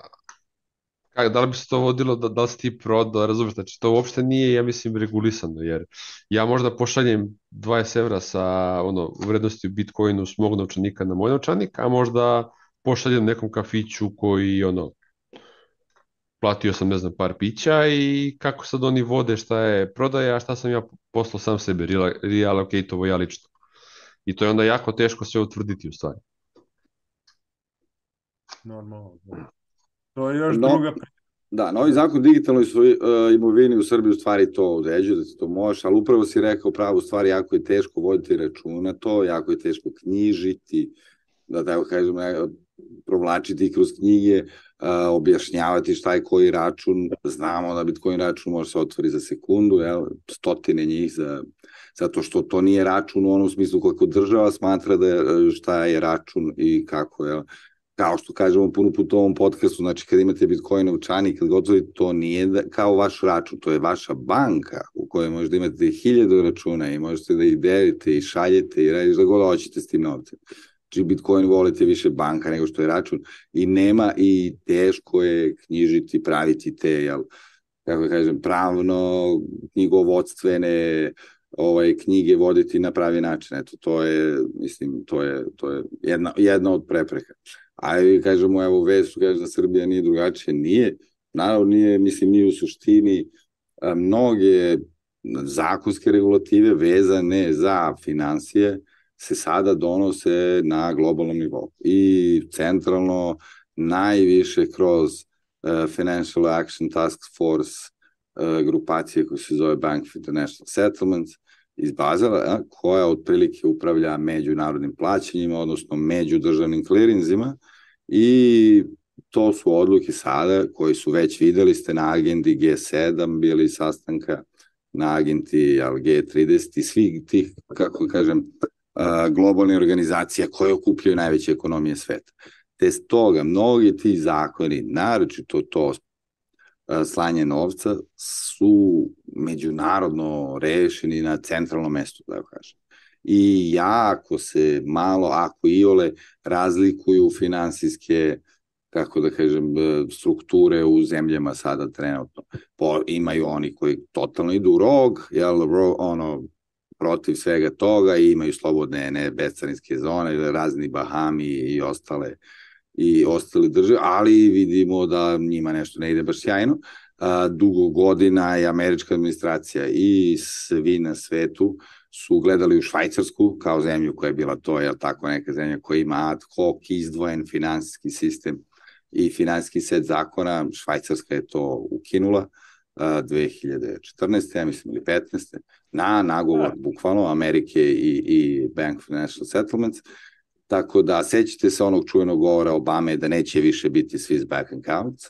da li bi se to vodilo da, da li si ti prodao, razumeš, znači to uopšte nije, ja mislim, regulisano, jer ja možda pošaljem 20 evra sa ono, vrednosti u Bitcoinu s mog novčanika na moj novčanik, a možda pošaljem nekom kafiću koji ono, platio sam, ne znam, par pića i kako sad oni vode šta je prodaja, a šta sam ja poslao sam sebe, reallocate-ovo ja lično. I to je onda jako teško sve utvrditi u stvari. Normalno. Da. To je još no, druga Da, novi zakon digitalnoj svoj, uh, imovini u Srbiji u stvari to određuje da se to može, ali upravo si rekao pravo stvari, jako je teško voditi računa to, jako je teško knjižiti, da tako kažem, provlačiti kroz knjige, objašnjavati šta je koji račun, znamo da Bitcoin račun može se otvori za sekundu, jel, stotine njih za, zato što to nije račun u onom smislu kako država smatra da je, šta je račun i kako, jel, kao što kažemo puno put u ovom podcastu, znači kad imate Bitcoin novčanik, kad gotovi, to nije da, kao vaš račun, to je vaša banka u kojoj možete imati hiljadu računa i možete da ih delite i šaljete i radite da god hoćete s tim novcem. Znači Bitcoin wallet je više banka nego što je račun i nema i teško je knjižiti, praviti te, jel, kako da kažem, pravno, knjigovodstvene, ovaj knjige voditi na pravi način. Eto, to je, mislim, to je, to je jedna, jedna od prepreka. A i kažemo, evo, već su kaže da Srbija nije drugačije. Nije, naravno nije, mislim, nije u suštini mnoge zakonske regulative vezane za financije, se sada donose na globalnom nivou. I centralno najviše kroz uh, Financial Action Task Force grupacije koja se zove Bank of International Settlements iz Bazela, koja otprilike upravlja međunarodnim plaćanjima, odnosno međudržavnim klirinzima i to su odluke sada koji su već videli ste na agendi G7 bili sastanka na agenti G30 i svih tih, kako kažem, globalne organizacija koje okupljaju najveće ekonomije sveta. Te stoga, mnogi ti zakoni, naročito to slanje novca, su međunarodno rešeni na centralnom mestu, da kažem. I jako se malo, ako i ole, razlikuju finansijske kako da kažem, strukture u zemljama sada trenutno. Po, imaju oni koji totalno idu rog, jel, ro, ono, protiv svega toga i imaju slobodne ne bescarinske zone, razni Bahami i ostale i ostale države, ali vidimo da njima nešto ne ide baš sjajno. A, dugo godina je američka administracija i svi na svetu su gledali u Švajcarsku kao zemlju koja je bila to, je tako, neka zemlja koja ima ad hoc izdvojen finansijski sistem i finansijski set zakona. Švajcarska je to ukinula 2014. ja mislim ili 15. na nagovor bukvalno Amerike i, i Bank Financial Settlements. Tako da sećate se onog čuvenog govora Obame da neće više biti Swiss bank accounts.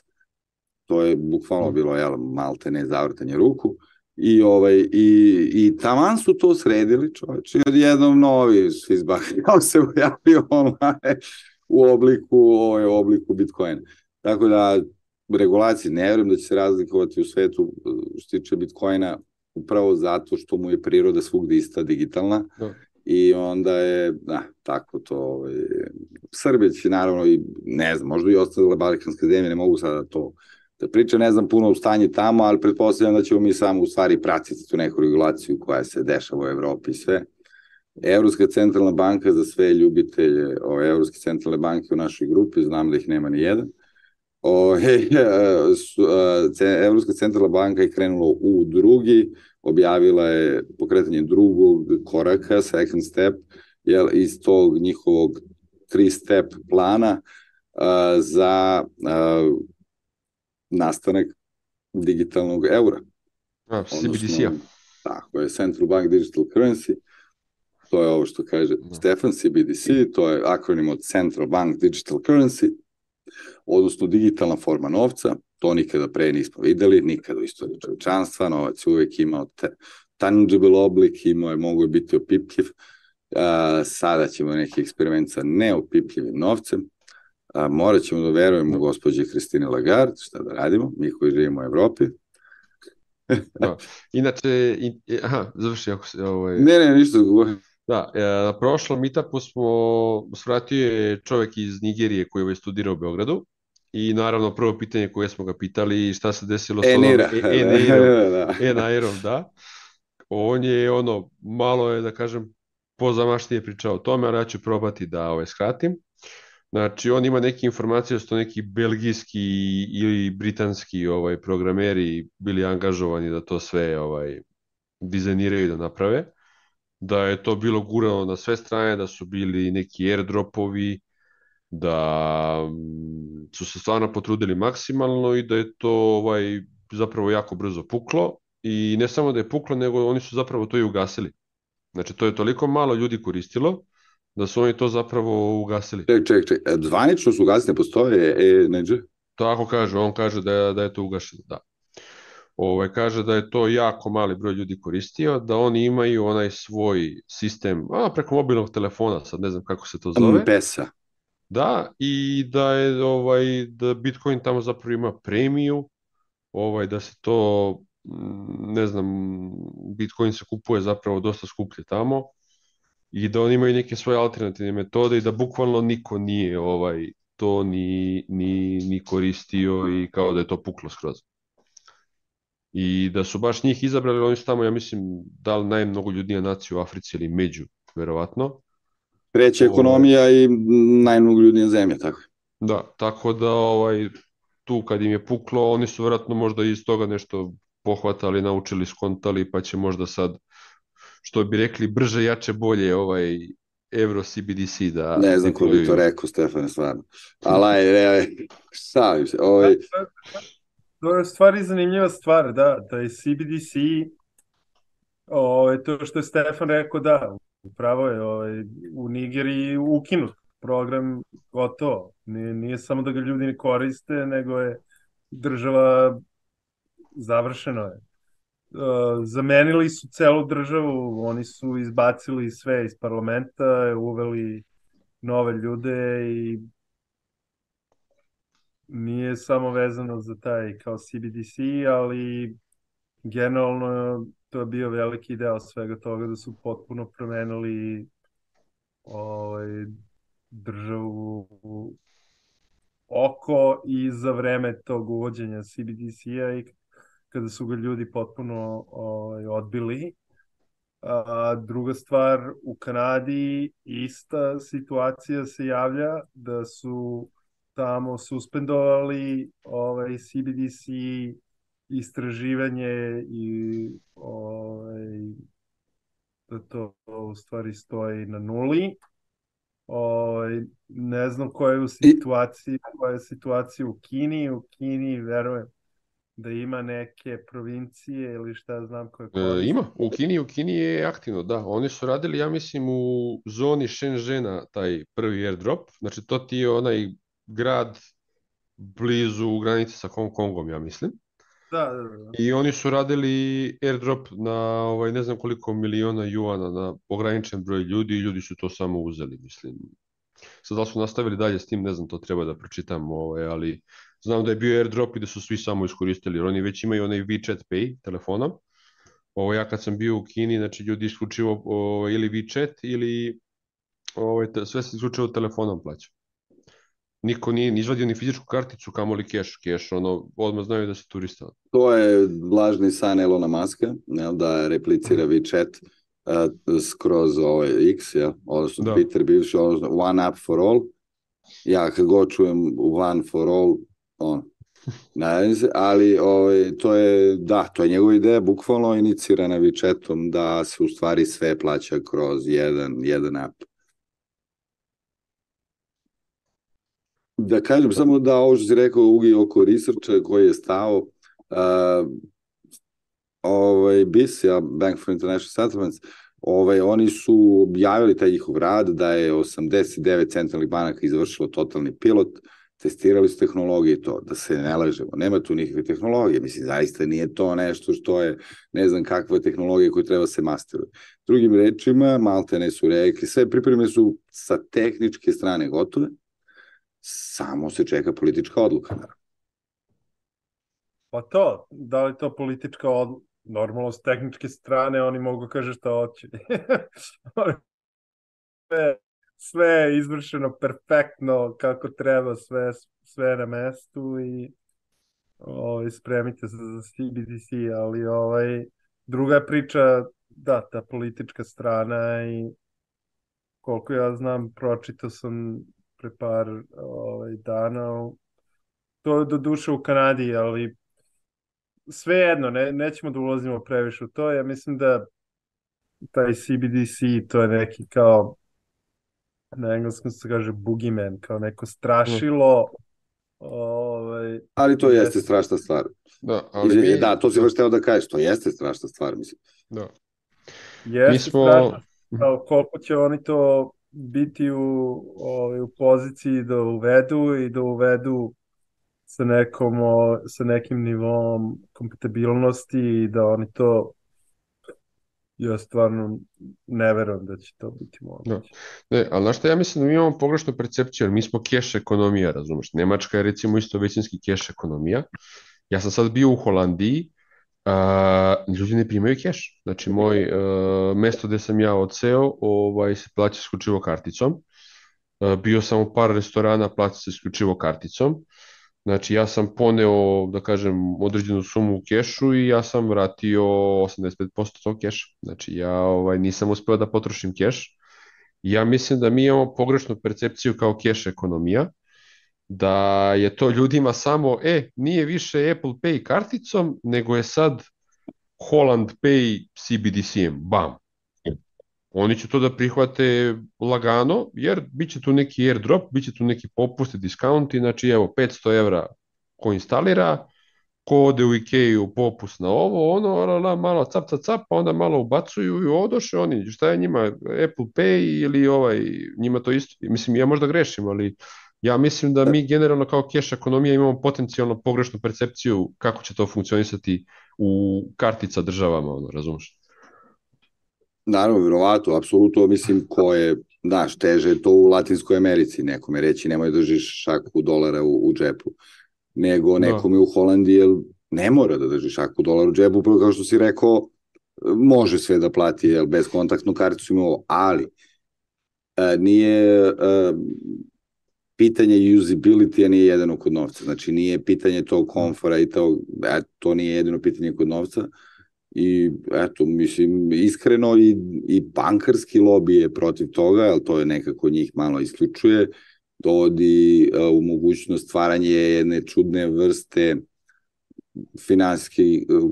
To je bukvalno mm. bilo jel, malte ne zavrtanje ruku. I, ovaj, i, i taman su to sredili čoveče i odjednom novi Swiss bank account se pojavio online u obliku, ovaj, u obliku Bitcoina. Tako da regulacije ne verujem da će se razlikovati u svetu što tiče Bitcoina upravo zato što mu je priroda svugde ista digitalna. Da i onda je, da, tako to, ovaj, Srbije će naravno i, ne znam, možda i ostale balkanske zemlje, ne mogu sada to da pričam, ne znam puno u stanje tamo, ali pretpostavljam da ćemo mi samo u stvari pratiti tu neku regulaciju koja se dešava u Evropi i sve. Evropska centralna banka za sve ljubitelje o Evropske centralne banke u našoj grupi, znam da ih nema ni jedan. O, he, Evropska centralna banka je krenula u drugi, objavila je pokretanje drugog koraka, second step, jel, iz tog njihovog tri-step plana uh, za uh, nastanak digitalnog eura. A, CBDC-a. Tako je, Central Bank Digital Currency. To je ovo što kaže da. Stefan CBDC, to je akronim od Central Bank Digital Currency, odnosno digitalna forma novca, to nikada pre nismo videli, nikada u istoriji čovečanstva, novac uvek imao te, tangible oblik, imao je, mogu je biti opipljiv, a, sada ćemo neki eksperiment sa neopipljivim novcem, a, morat ćemo da verujemo gospođe Kristine Lagarde, šta da radimo, mi koji živimo u Evropi, da. Inače, in, aha, završi ako se... Ovaj... Ne, ne, ništa. Da, e, na prošlom meetupu smo, svratio je čovek iz Nigerije koji je studirao u Beogradu i naravno prvo pitanje koje smo ga pitali šta se desilo sa onom Enairom, e, da. On je ono, malo je da kažem pozamašnije pričao o tome, ali ja ću probati da ovaj, skratim. Znači, on ima neke informacije da su to neki belgijski ili britanski ovaj programeri bili angažovani da to sve ovaj dizajniraju i da naprave. Da je to bilo gurano na sve strane, da su bili neki airdropovi, da mm, su se stvarno potrudili maksimalno i da je to ovaj zapravo jako brzo puklo i ne samo da je puklo, nego oni su zapravo to i ugasili. Znači, to je toliko malo ljudi koristilo da su oni to zapravo ugasili. Ček, ček, ček, e, zvanično su ugasili, ne postoje e, neđe? Tako kaže, on kaže da je, da je to ugašeno, da. Ovaj, kaže da je to jako mali broj ljudi koristio, da oni imaju onaj svoj sistem, a preko mobilnog telefona, sad ne znam kako se to zove. Pesa. Da, i da je ovaj da Bitcoin tamo zapravo ima premiju, ovaj da se to mm, ne znam, Bitcoin se kupuje zapravo dosta skuplje tamo i da oni imaju neke svoje alternativne metode i da bukvalno niko nije ovaj to ni, ni, ni koristio i kao da je to puklo skroz. I da su baš njih izabrali, oni su tamo, ja mislim, dali najmnogo ljudnija nacija u Africi ili među, verovatno. Treća ekonomija i najmnogo ljudnija zemlja, tako Da, tako da ovaj, tu kad im je puklo, oni su verovatno možda iz toga nešto pohvatali, naučili, skontali, pa će možda sad što bi rekli, brže, jače, bolje ovaj Euro CBDC da... Ne znam ko bi to rekao, Stefane, stvarno. Ali, aj, šalim se. Ovaj... To je stvari zanimljiva stvar, da, da je CBDC, o, ovaj, to što je Stefan rekao, da, upravo je ovaj, u Nigeriji ukinut program gotovo. Nije, nije samo da ga ljudi ne koriste, nego je država završeno je. Uh, zamenili su celu državu, oni su izbacili sve iz parlamenta, uveli nove ljude i nije samo vezano za taj kao CBDC, ali generalno to je bio veliki deo svega toga da su potpuno promenili ovaj, državu oko i za vreme tog uvođenja CBDC-a i kada su ga ljudi potpuno ovaj, odbili. A, druga stvar, u Kanadi ista situacija se javlja da su tamo suspendovali ovaj CBDC istraživanje i ovaj, da to u stvari stoji na nuli. Ovaj, ne znam koja je u situaciji, koja je situacija u Kini. U Kini verujem da ima neke provincije ili šta znam koje E, ima, u Kini, u Kini je aktivno, da. Oni su radili, ja mislim, u zoni Shenzhena taj prvi airdrop. Znači, to ti je onaj grad blizu granice sa Hong Kongom, ja mislim. Da, da, da. I oni su radili airdrop na ovaj, ne znam koliko miliona juana na ograničen broj ljudi i ljudi su to samo uzeli, mislim. Sad da su nastavili dalje s tim, ne znam, to treba da pročitam, ovaj, ali znam da je bio airdrop i da su svi samo iskoristili, jer oni već imaju onaj WeChat Pay telefonom. Ovo, ja kad sam bio u Kini, znači ljudi isključivo ovaj, ili WeChat ili ovaj, sve se isključivo telefonom plaća niko nije izvadio ni fizičku karticu, kamoli keš, keš, ono, odmah znaju da se turista. To je vlažni san Elona Muska, jel, da replicira WeChat uh, skroz ovaj X, ja, odnosno da. Twitter bivši, odnosno one app for all. Ja kad god čujem one for all, on, ne se, ali ovaj, to je, da, to je njegova ideja, bukvalno inicirana WeChatom da se u stvari sve plaća kroz jedan, jedan app. Da kažem samo da ovo što si rekao Ugi oko researcha koji je stao uh, ovaj BIS, ja, Bank for International Settlements, ovaj, oni su objavili taj njihov rad da je 89 centralnih banaka izvršilo totalni pilot, testirali su tehnologije i to, da se ne lažemo, nema tu nikakve tehnologije, mislim, zaista nije to nešto što je, ne znam kakva tehnologija koju treba se masteruju. Drugim rečima, Maltene su rekli, sve pripreme su sa tehničke strane gotove, samo se čeka politička odluka. Pa to, da li to politička odluka, normalno s tehničke strane oni mogu kaže šta hoće. sve, sve je izvršeno perfektno kako treba, sve, sve na mestu i ovaj, spremite se za CBDC, ali ovaj, druga priča, da, ta politička strana i koliko ja znam, pročitao sam pre par ovaj, dana. To je do duše u Kanadi, ali sve jedno, ne, nećemo da ulazimo previše u to. Ja mislim da taj CBDC, to je neki kao na engleskom se kaže boogeyman, kao neko strašilo. Ovaj, ali to jeste strašna stvar. Da, ali mi... da, to si baš teo da kažeš, to jeste strašna stvar, mislim. Da. Jeste mi smo... strašna, kao koliko će oni to biti u, ovaj, u poziciji da uvedu i da uvedu sa, nekom, sa nekim nivom kompatibilnosti i da oni to ja stvarno ne verujem da će to biti moguće. Da. Ne, ali znaš šta, ja mislim da mi imamo pogrešnu percepciju, jer mi smo keš ekonomija, razumeš? Nemačka je recimo isto većinski keš ekonomija. Ja sam sad bio u Holandiji Ljudi ne primaju keš. Znači, moj uh, mesto gde sam ja odseo ovaj, se plaća isključivo karticom. Uh, bio sam u par restorana, plaća se isključivo karticom. Znači, ja sam poneo, da kažem, određenu sumu u kešu i ja sam vratio 85% tog keša. Znači, ja ovaj, nisam uspeo da potrošim keš. Ja mislim da mi imamo pogrešnu percepciju kao keš ekonomija da je to ljudima samo, e, nije više Apple Pay karticom, nego je sad Holland Pay CBDC-em, bam. Oni će to da prihvate lagano, jer bit će tu neki airdrop, bit će tu neki popusti, discounti, znači evo 500 evra ko instalira, ko ode u Ikeju popus na ovo, ono, ala, malo cap, cap, cap, pa onda malo ubacuju i odoše oni, šta je njima, Apple Pay ili ovaj, njima to isto, mislim, ja možda grešim, ali ja mislim da mi generalno kao cash ekonomija imamo potencijalno pogrešnu percepciju kako će to funkcionisati u kartica državama, ono, razumiješ? Naravno, vjerovato, apsolutno, mislim, ko je, znaš, teže to u Latinskoj Americi, nekome reći, nemoj da držiš šaku dolara u, u džepu, nego da. nekome da. u Holandiji, jer ne mora da drži šaku dolara u džepu, prvo kao što si rekao, može sve da plati, jel, bez kontaktnu karticu imao, ali a, nije a, pitanje usability nije jedino kod novca. Znači nije pitanje tog komfora i to, e, to nije jedino pitanje kod novca. I eto, mislim, iskreno i, i bankarski lobby je protiv toga, ali to je nekako njih malo isključuje, dovodi uh, u mogućnost stvaranje jedne čudne vrste finansijske,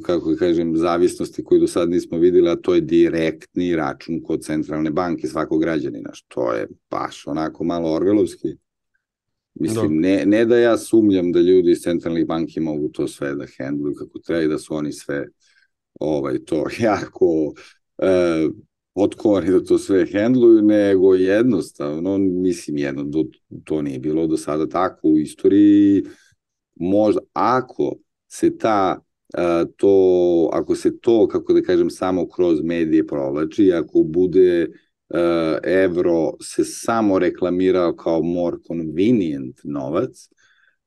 kako kažem, zavisnosti koju do sad nismo videli, a to je direktni račun kod centralne banke svakog građanina, što je baš onako malo orvelovski. Mislim, da. ne, ne da ja sumnjam da ljudi iz centralnih banki mogu to sve da handluju kako treba i da su oni sve ovaj, to jako e, otkovani da to sve handluju, nego jednostavno, mislim, jedno, do, to nije bilo do sada tako u istoriji, možda, ako se ta e, to, ako se to, kako da kažem, samo kroz medije provlači, ako bude uh, evro se samo reklamirao kao more convenient novac,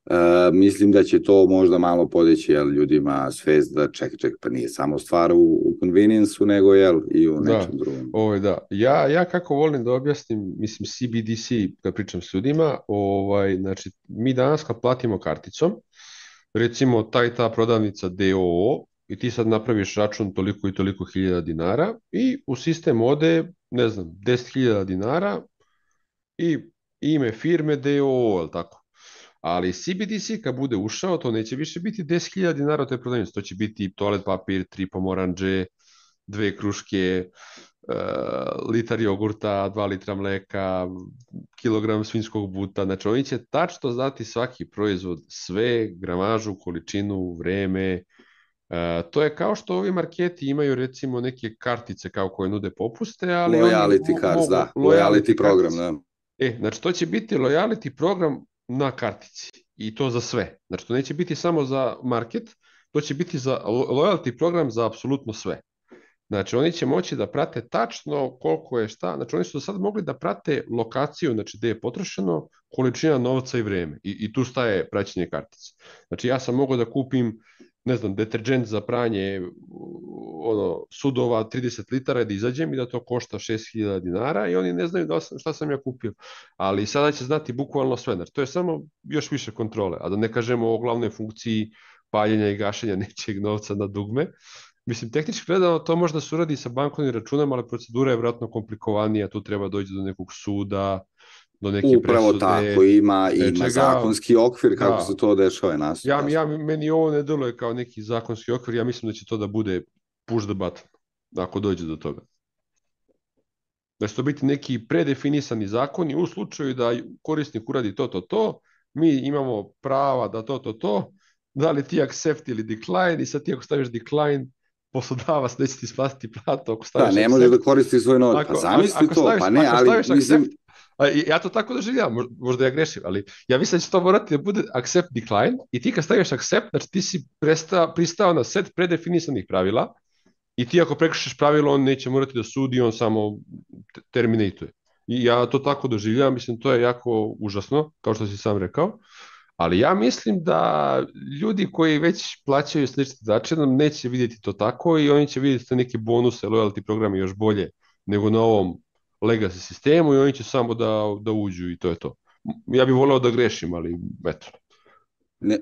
uh, mislim da će to možda malo podeći jel, ljudima svest da ček, ček, pa nije samo stvar u, u convenience-u, nego jel, i u da, nečem drugom. Ovaj, da. Ja, ja kako volim da objasnim, mislim CBDC, kad pričam s ljudima, ovaj, znači, mi danas kad platimo karticom, recimo ta i ta prodavnica DOO, i ti sad napraviš račun toliko i toliko hiljada dinara i u sistem ode ne znam, 10.000 dinara i ime firme DOO, je tako? Ali CBDC kad bude ušao, to neće više biti 10.000 dinara u toj prodavnici, to će biti toalet papir, tri pomoranđe, dve kruške, uh, litar jogurta, dva litra mleka, kilogram svinskog buta, znači oni će tačno znati svaki proizvod, sve, gramažu, količinu, vreme, E, to je kao što ovi marketi imaju recimo neke kartice kao koje nude popuste, ali loyalty oni, cards, da, loyalty, loyalty program, da. E, znači to će biti loyalty program na kartici i to za sve. Znači to neće biti samo za market, to će biti za loyalty program za apsolutno sve. Znači oni će moći da prate tačno koliko je šta, znači oni su do sad mogli da prate lokaciju, znači gde je potrošeno, količina novca i vreme i, i tu staje praćenje kartice. Znači ja sam mogao da kupim ne znam, deterđent za pranje ono, sudova 30 litara da izađem i da to košta 6000 dinara i oni ne znaju da sam, šta sam ja kupio. Ali sada će znati bukvalno sve. To je samo još više kontrole. A da ne kažemo o glavnoj funkciji paljenja i gašenja nečeg novca na dugme. Mislim, tehnički gledano to možda se uradi sa bankovnim računom, ali procedura je vratno komplikovanija, tu treba doći do nekog suda, do neke Upravo presude. tako, ima, ima čega, zakonski okvir kako da, se to dešava nas. Ja, ja, meni ovo ne deluje kao neki zakonski okvir, ja mislim da će to da bude push the button, ako dođe do toga. Da će to biti neki predefinisani zakoni u slučaju da korisnik uradi to, to, to, mi imamo prava da to, to, to, da li ti accept ili decline i sad ti ako staviš decline, poslodavac neće ti isplatiti platu ako da, staviš Da, ne može da koristi svoj novac. Pa zamisli to, staviš, pa ne, ali mislim... Accept, ja to tako doživljavam, možda ja grešim, ali ja mislim da će to morati da bude accept decline i ti kad staviš accept, znači ti si presta, pristao na set predefinisanih pravila i ti ako prekrišeš pravilo, on neće morati da sudi, on samo terminatuje. I ja to tako doživljavam, mislim to je jako užasno, kao što si sam rekao, ali ja mislim da ljudi koji već plaćaju slični začinom neće vidjeti to tako i oni će vidjeti neke bonuse, loyalty programe još bolje nego na ovom legacy sistemu i oni će samo da, da uđu i to je to. Ja bih voleo da grešim, ali eto. Ne,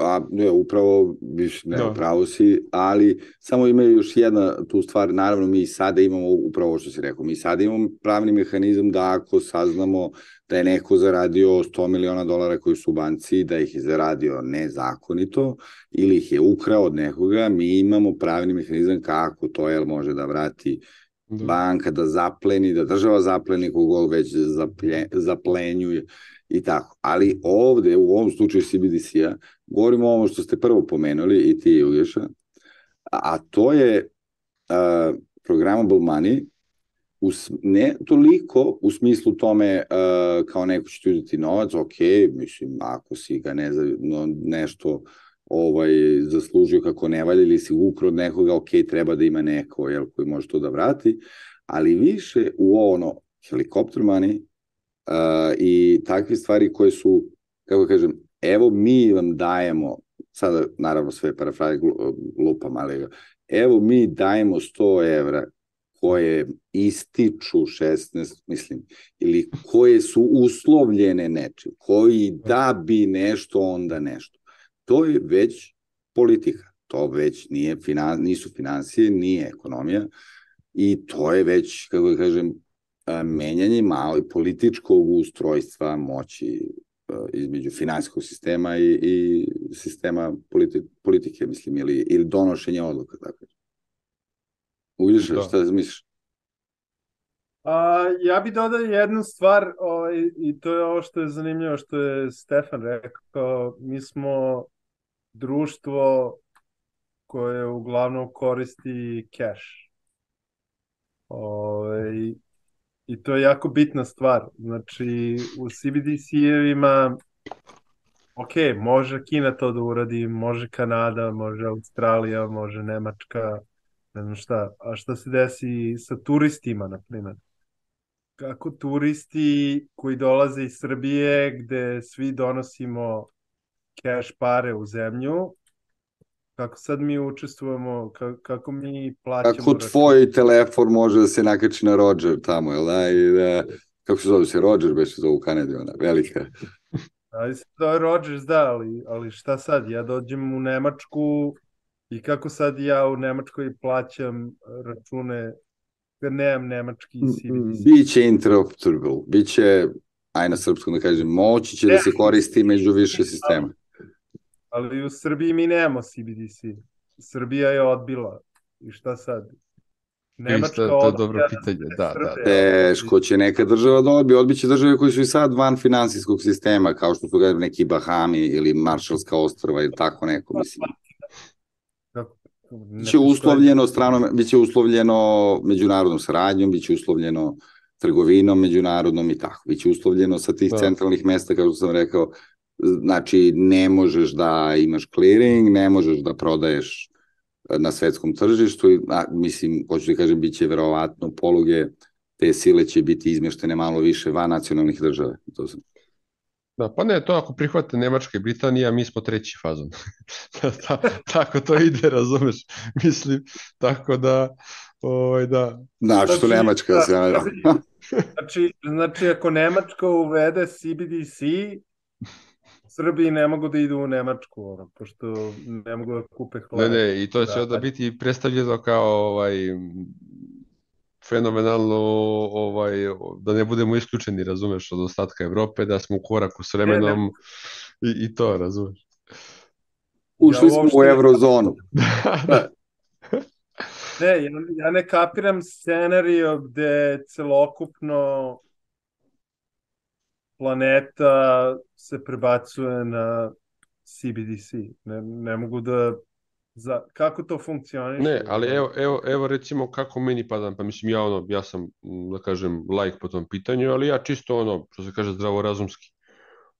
a, ne, upravo, viš, ne, da. upravo si, ali samo ima još jedna tu stvar, naravno mi sada imamo, upravo što si rekao, mi sada imamo pravni mehanizam da ako saznamo da je neko zaradio 100 miliona dolara koji su u banci, da ih je zaradio nezakonito ili ih je ukrao od nekoga, mi imamo pravni mehanizam kako to jel može da vrati da. banka da zapleni, da država zapleni kogol već zaplje, zaplenjuje i tako. Ali ovde, u ovom slučaju CBDC-a, govorimo o ovo što ste prvo pomenuli i ti, Ugeša, a to je uh, programmable money, us, ne toliko u smislu tome uh, kao neko će ti uzeti novac, ok, mislim, ako si ga ne, no, nešto ovaj, zaslužio kako ne valja ili si ukro od nekoga, ok, treba da ima neko jel, koji može to da vrati, ali više u ono helikopter money uh, i takve stvari koje su, kako kažem, evo mi vam dajemo, sada naravno sve parafraze lupam, ali evo mi dajemo 100 evra koje ističu 16, mislim, ili koje su uslovljene nečim, koji da bi nešto, onda nešto. To je već politika, to već nije finan, nisu financije, nije ekonomija i to je već, kako da kažem, menjanje malo političkog ustrojstva moći između finansijskog sistema i, i sistema politi, politike, mislim, ili, ili donošenja odluka, tako Uvidiš, da. šta misliš? A, ja bih dodao jednu stvar ovaj, i to je ovo što je zanimljivo što je Stefan rekao. Mi smo društvo koje uglavnom koristi cash. Ovaj, I to je jako bitna stvar. Znači, u CBDC-evima ok, može Kina to da uradi, može Kanada, može Australija, može Nemačka, ne znam šta. A šta se desi sa turistima, na primjer? Kako turisti koji dolaze iz Srbije, gde svi donosimo cash pare u zemlju, kako sad mi učestvujemo, kako mi plaćamo... Kako tvoj telefon može da se nakači na Roger tamo, jel da? I da kako se zove se Roger, beše zove u Kanadi, ona velika. Ali se zove Rogers, da, ali, ali šta sad? Ja dođem u Nemačku i kako sad ja u Nemačkoj plaćam račune kad nemam nemački CBDC? Biće interoperable, biće, aj na srpskom da kažem, moći će ne, da se koristi među više sistema. Ali u Srbiji mi nemamo CBDC. Srbija je odbila. I šta sad? Nemačka Isto, to je dobro pitanje, da, da. Teško će neka država da odbije, odbiće države koji su i sad van finansijskog sistema, kao što su ga neki Bahami ili Maršalska ostrava ili tako neko, mislim. Biće uslovljeno strano, biće uslovljeno međunarodnom saradnjom, biće uslovljeno trgovinom međunarodnom i tako. Biće uslovljeno sa tih da. centralnih mesta, kao što sam rekao, znači ne možeš da imaš clearing, ne možeš da prodaješ na svetskom tržištu, a, mislim, hoću da kažem, bit će verovatno poluge, te sile će biti izmeštene malo više van nacionalnih država. To sam. Da, pa ne, to ako prihvate Nemačka i Britanija, mi smo treći fazon. Ta, tako to ide, razumeš? Mislim, tako da, ovaj, da. Znaš što znači, Nemačka da, se znači, znači, ako Nemačka uvede CBDC, Srbiji ne mogu da idu u Nemačku, ono, pošto ne mogu da kupe hleb. Ne, ne, i to će da, onda biti predstavljeno kao ovaj, fenomenalno ovaj, da ne budemo isključeni, razumeš, od ostatka Evrope, da smo u koraku s vremenom ne, ne. I, i to, razumeš. Ušli ja smo u eurozonu. da. ne, ja, ja ne kapiram scenariju gde celokupno planeta se prebacuje na CBDC. Ne, ne mogu da za, kako to funkcioniše? Ne, ali evo, evo, evo recimo kako meni padam, pa mislim ja ono, ja sam, da kažem, like po tom pitanju, ali ja čisto ono, što se kaže zdravorazumski.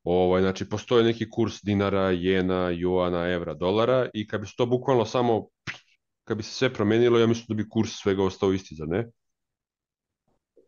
Ovaj, znači, postoje neki kurs dinara, jena, juana, evra, dolara i kad bi se to bukvalno samo, kad bi se sve promenilo, ja mislim da bi kurs svega ostao isti, za ne?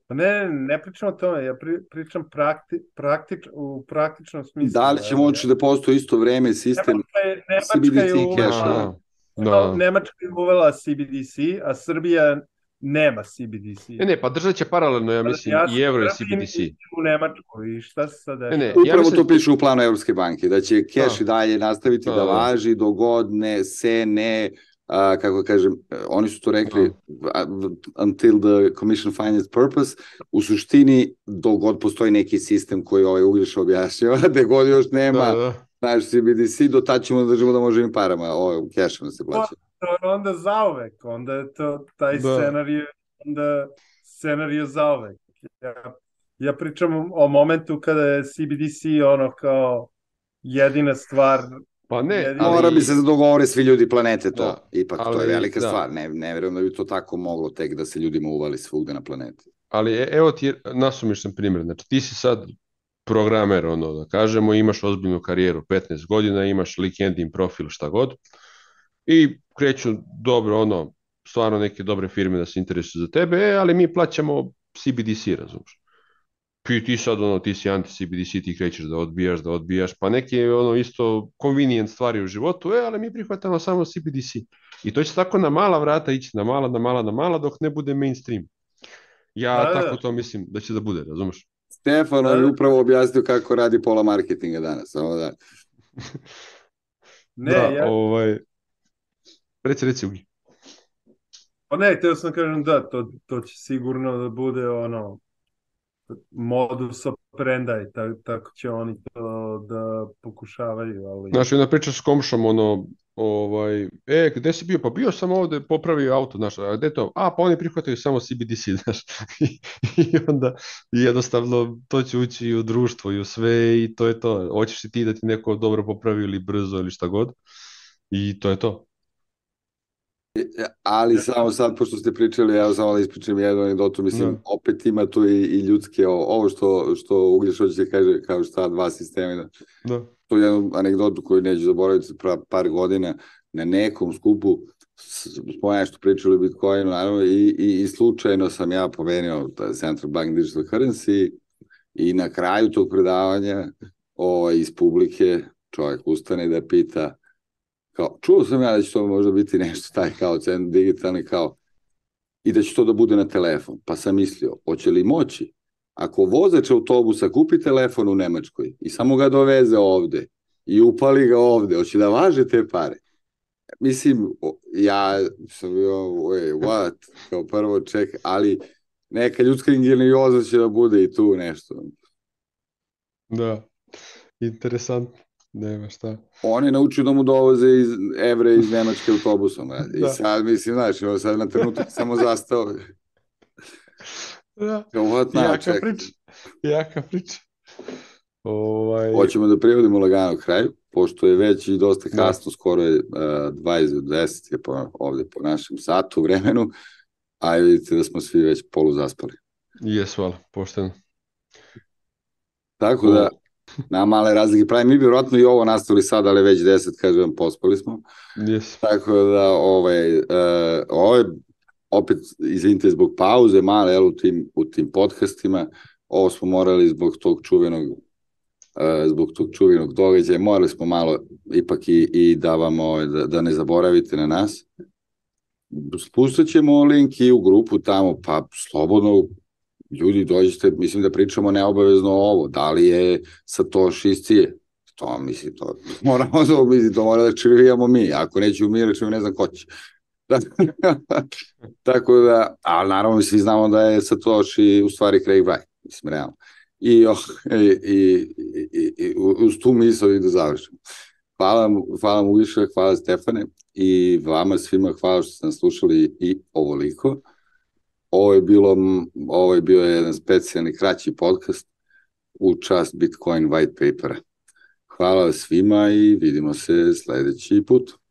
Pa ne, ne pričam o tome, ja pri, pričam prakti, praktič, u praktičnom smislu. Da li će moći da postoji isto vreme sistem Nemačka je, Nemačka je uvela, da. Nemačka je uvela CBDC, a Srbija nema CBDC. Ne, ne, pa držat će paralelno, ja mislim, ja i evro i CBDC. u Nemačku i šta se sad Ne, ne, Upravo ja mislim... to piše u planu Evropske banke, da će cash da. i dalje nastaviti da, da, da važi dogod ne, se ne a, kako kažem, oni su to rekli until the commission finds its purpose, u suštini dok god postoji neki sistem koji ovaj Ugljiš objašnjava, da god još nema da, da. naš CBDC, do tad ćemo da držimo da možemo im parama, ovo cashom da se plaća. To, onda zaovek, onda je to taj da. scenarij, onda scenarij zaovek. Ja, Ja pričam o momentu kada je CBDC ono kao jedina stvar Pa ne, ali... Mora bi se da dogovore svi ljudi planete to. Da, Ipak to je ali- velika da. stvar. Ne, ne verujem da bi to tako moglo tek da se ljudima uvali svugde na planeti. Ali e- evo ti nasumišan primjer. Znači ti si sad programer, ono da kažemo, imaš ozbiljnu karijeru, 15 godina, imaš LinkedIn profil, šta god. I kreću dobro, ono, stvarno neke dobre firme da se interesuju za tebe, e, ali mi plaćamo CBDC, razumiješ? Ti, ti sad, ono, ti si anti-CBDC, ti krećeš da odbijaš, da odbijaš, pa neke, ono, isto convenient stvari u životu, e, ali mi prihvatamo samo CBDC. I to će tako na mala vrata ići, na mala, na mala, na mala, dok ne bude mainstream. Ja Da, da. tako to mislim da će da bude, razumeš? Stefano Da. je upravo objasnio kako radi pola marketinga danas. Samo da. Ne, da, ja, ovaj... Reci, reci, Ugi. pa ne, htio sam da kažem da, to, to će sigurno da bude ono modus operandi, ta, tako će oni to da pokušavaju, ali... Znaš, i onda pričaš s komšom, ono, ovaj, e, gde si bio? Pa bio sam ovde, popravio auto, znaš, a gde to? A, pa oni prihvataju samo CBDC, znaš. I, i onda jednostavno to će ući u društvo i u sve i to je to. Hoćeš ti da ti neko dobro popravi ili brzo ili šta god. I to je to. Ali samo sad, pošto ste pričali, evo samo da ispričam jednu anegdotu, mislim, Da. opet ima tu i, i ljudske, o- ovo što, što Uglješ hoće da kaže, kao šta dva sistema, da, Da. tu jednu anegdotu koju neću zaboraviti pra, par godina na nekom skupu smo nešto pričali o Bitcoinu naravno i, i, i slučajno sam ja pomenuo Central Bank Digital Currency i na kraju tog predavanja ovaj, iz publike čovjek ustane da pita kao, čuo sam ja da će to možda biti nešto taj kao cent digitalni kao i da će to da bude na telefon. Pa sam mislio, hoće li moći ako vozač autobusa kupi telefon u Nemačkoj i samo ga doveze ovde i upali ga ovde, hoće da važe te pare? Mislim, ja sam bio, wait, what? Kao prvo ček, ali neka ljudska ingenioza će da bude i tu nešto. Da. Interesantno. Nema šta. On je naučio da mu dovoze iz evre iz Nemačke autobusom. brate. I Da. sad, mislim, znaš, on sad na trenutak samo zastao. Da. What now, Jaka čekaj. priča. Jaka priča. Ovaj... Hoćemo da privodimo lagano kraju, pošto je već i dosta Da. kasno, skoro je uh, 20 do 10 je po, ovde po našem satu vremenu, a vidite da smo svi već polu zaspali. Jesu, ali pošteno. Tako da, na male razlike pravi, mi bi vjerojatno i ovo nastavili sad, ali već 10, kažem pospali smo. Jesu. Tako da, ovaj, uh, ovo je, opet, izvinite, zbog pauze male, jel, u tim, u tim podcastima, ovo smo morali zbog tog čuvenog uh, zbog tog čuvenog događaja, morali smo malo ipak i, i da vam, ovaj, da, da ne zaboravite na nas. Spustat ćemo link i u grupu tamo, pa slobodno ljudi dođite, mislim da pričamo neobavezno ovo, da li je Satoshi iz Cije, to mislim, to moramo da, mislim, to mora da čivijamo mi, ako neću mi, rečemo ne znam ko će. Tako da, ali naravno svi znamo da je Satoshi u stvari Craig Wright, mislim, realno. I, oh, i, i, i, i uz tu misao i da završimo. Hvala, hvala mu više, hvala Stefane i vama svima hvala što ste nas slušali i ovoliko. Ovo je bilo, ovo je bio jedan specijalni kraći podcast u čast Bitcoin white papera. Hvala svima i vidimo se sledeći put.